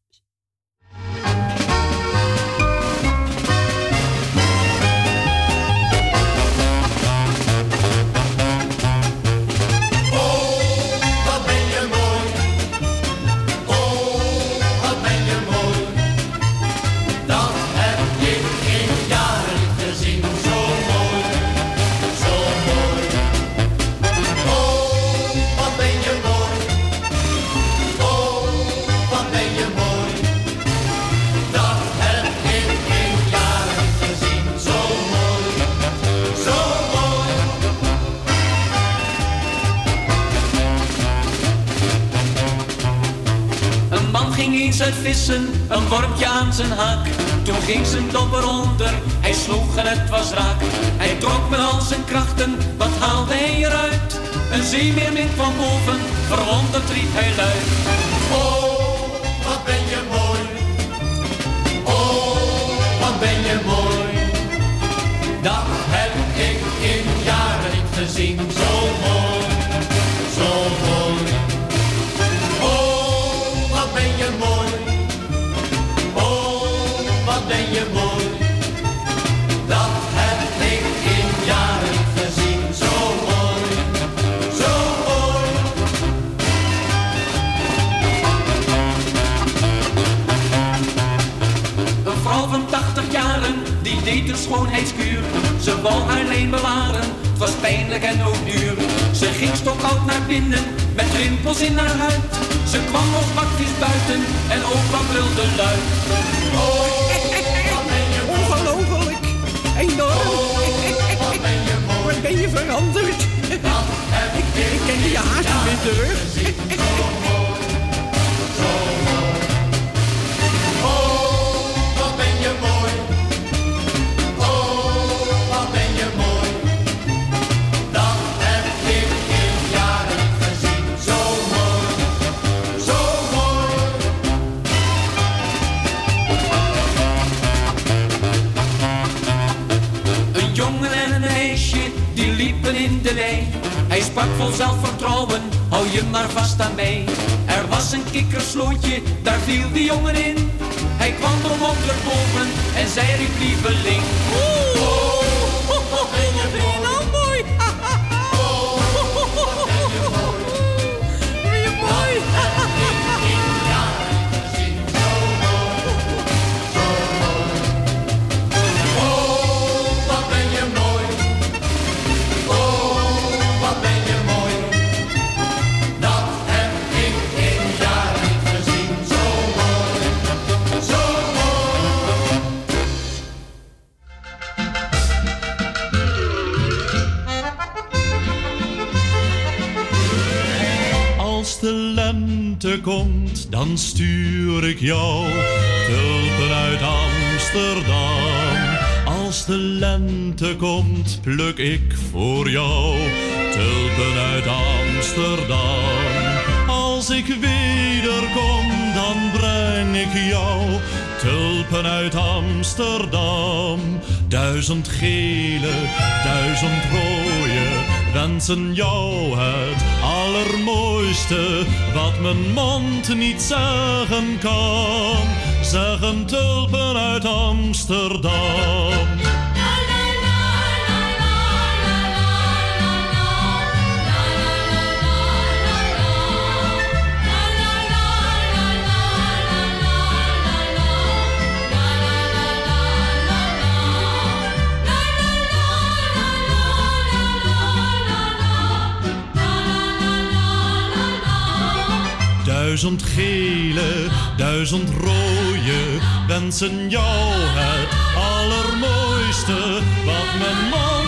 Uit vissen, een wormpje aan zijn haak. Toen ging zijn dobber onder, hij sloeg en het was raak. Hij trok met al zijn krachten, wat haalde hij eruit? Een zeemeermin van boven, verwonderd riep hij luid. Oh, wat ben je mooi. Oh, wat ben je mooi. Dat heb ik in jaren niet gezien. Wou haar leen bewaren, het was pijnlijk en ook duur. Ze ging stokoud naar binnen, met rimpels in haar huid. Ze kwam nog bakjes buiten en opa brulde luid. Ongelooflijk. Enorm. Wat ben je veranderd? Ik, ik ken je haast niet meer terug. De. Hij sprak vol zelfvertrouwen, hou je maar vast aan mij. Er was een kikkerslootje, daar viel die jongen in. Hij kwam erom op de boven en zij riep lieveling. Komt, pluk ik voor jou tulpen uit Amsterdam. Als ik wederkom, dan breng ik jou tulpen uit Amsterdam. Duizend gele, duizend rode wensen jou het allermooiste wat mijn mond niet zeggen kan. Zeggen tulpen uit Amsterdam. Duizend gele, duizend rode wensen jou het allermooiste wat mijn mond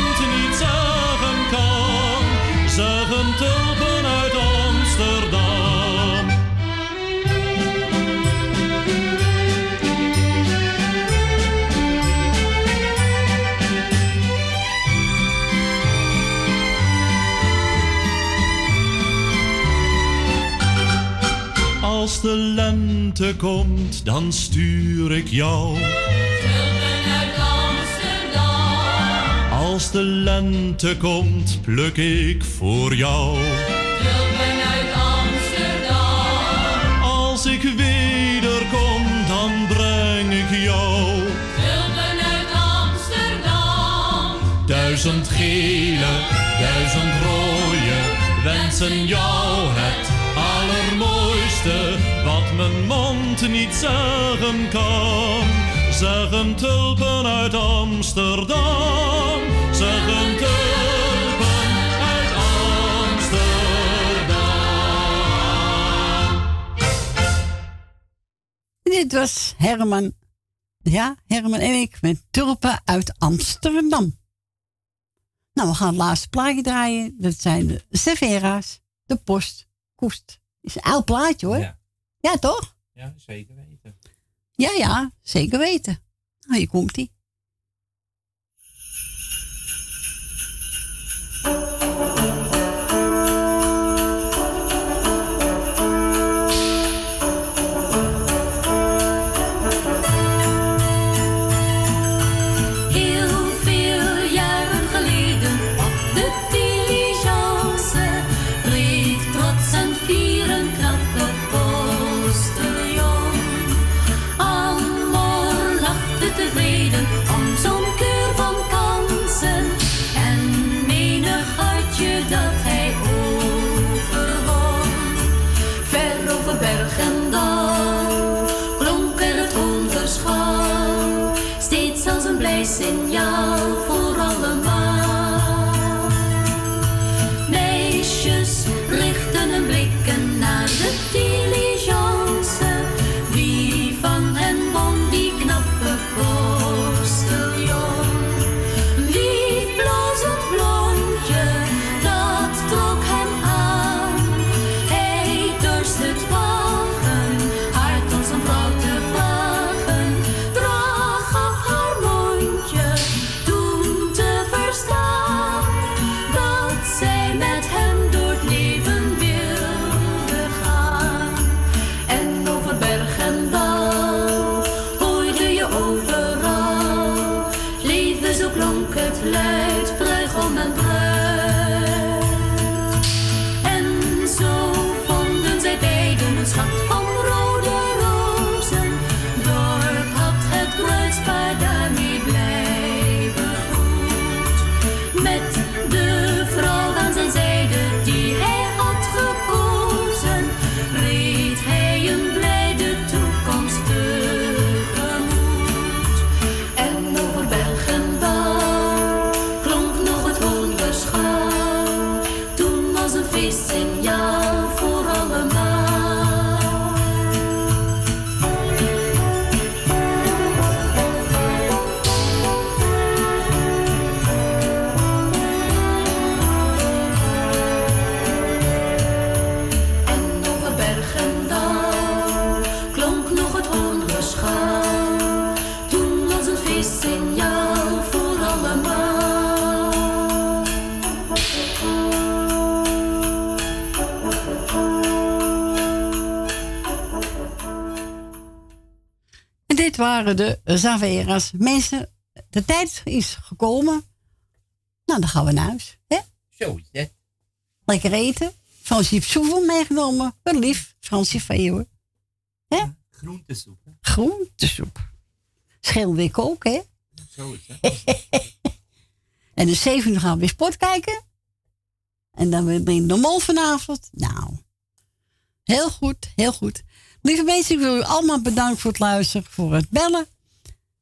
Als de lente komt, dan stuur ik jou. Als de lente komt, pluk ik voor jou. Als ik wederkom, dan breng ik jou. Duizend gele, duizend rode wensen jou het mijn mond niet zeggen kan. Zeggen tulpen uit Amsterdam. Zeggen tulpen uit Amsterdam. Dit was Herman. Ja, Herman en ik met tulpen uit Amsterdam. Nou, we gaan het laatste plaatje draaien. Dat zijn de Severa's, de Post, Koest. Is een oud plaatje hoor. Ja. Ja, toch? Ja, zeker weten. Ja, ja, zeker weten. Nou, hier komt waren de Zavera's. Mensen, de tijd is gekomen. Nou, dan gaan we naar huis. Hè? Zo is het. Lekker eten. Fransje heeft zoveel meegenomen. Wat lief. Fransje van hoor. Hè? Groentesoep. hè? Groentesoep. Schilwik ook, hè? Zo is het. En de 7 uur gaan we weer sport kijken. En dan weer ben mol vanavond. Nou, heel goed, heel goed. Lieve mensen, ik wil u allemaal bedanken voor het luisteren, voor het bellen.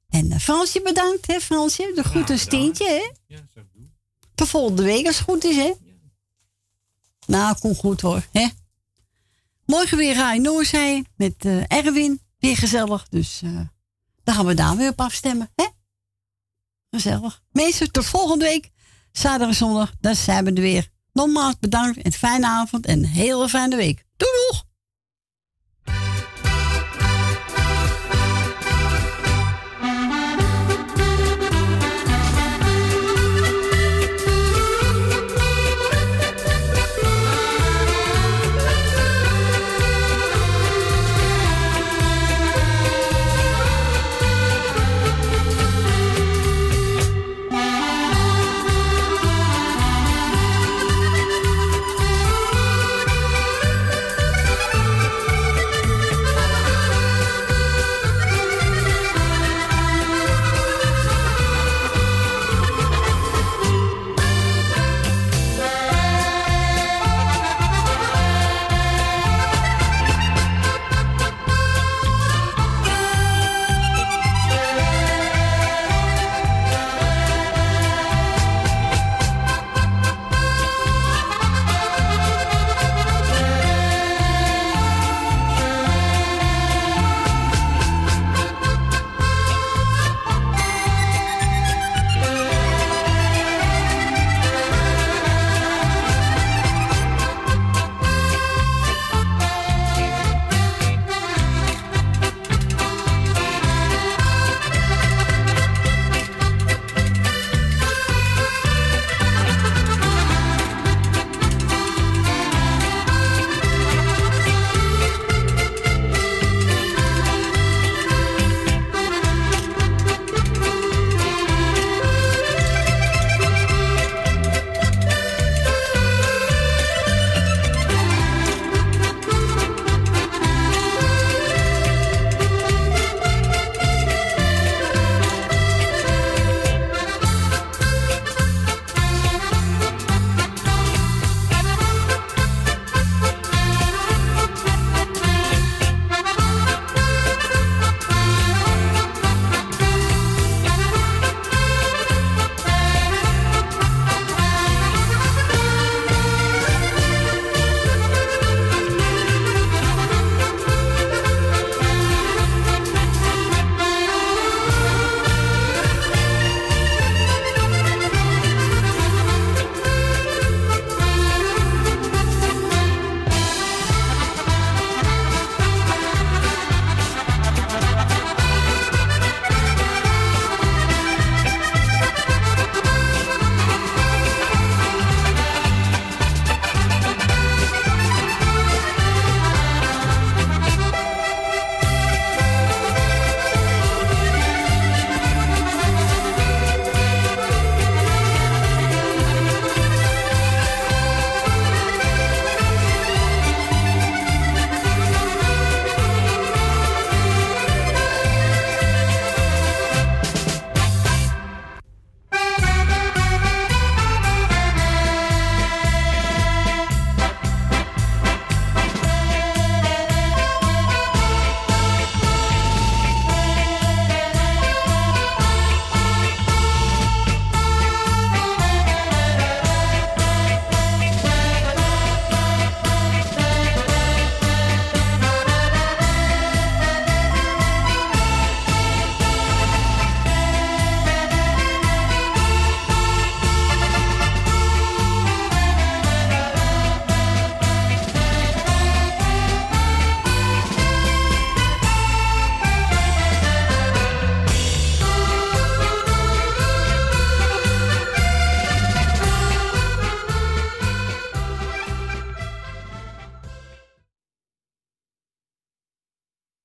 En uh, Fransje bedankt, hè Fransje. De groet een steentje, hè? Ja, zo doen. Tot volgende week als het goed is, hè? Nou, komt goed hoor, hè? Morgen weer Rai Noorzij met eh, Erwin. Weer gezellig, dus eh, dan gaan we daar weer op afstemmen, hè? Gezellig. Mensen, tot volgende week. Zaterdag en zondag, dan zijn we er weer. Nogmaals bedankt en fijne avond en een hele fijne week. Doei doeg!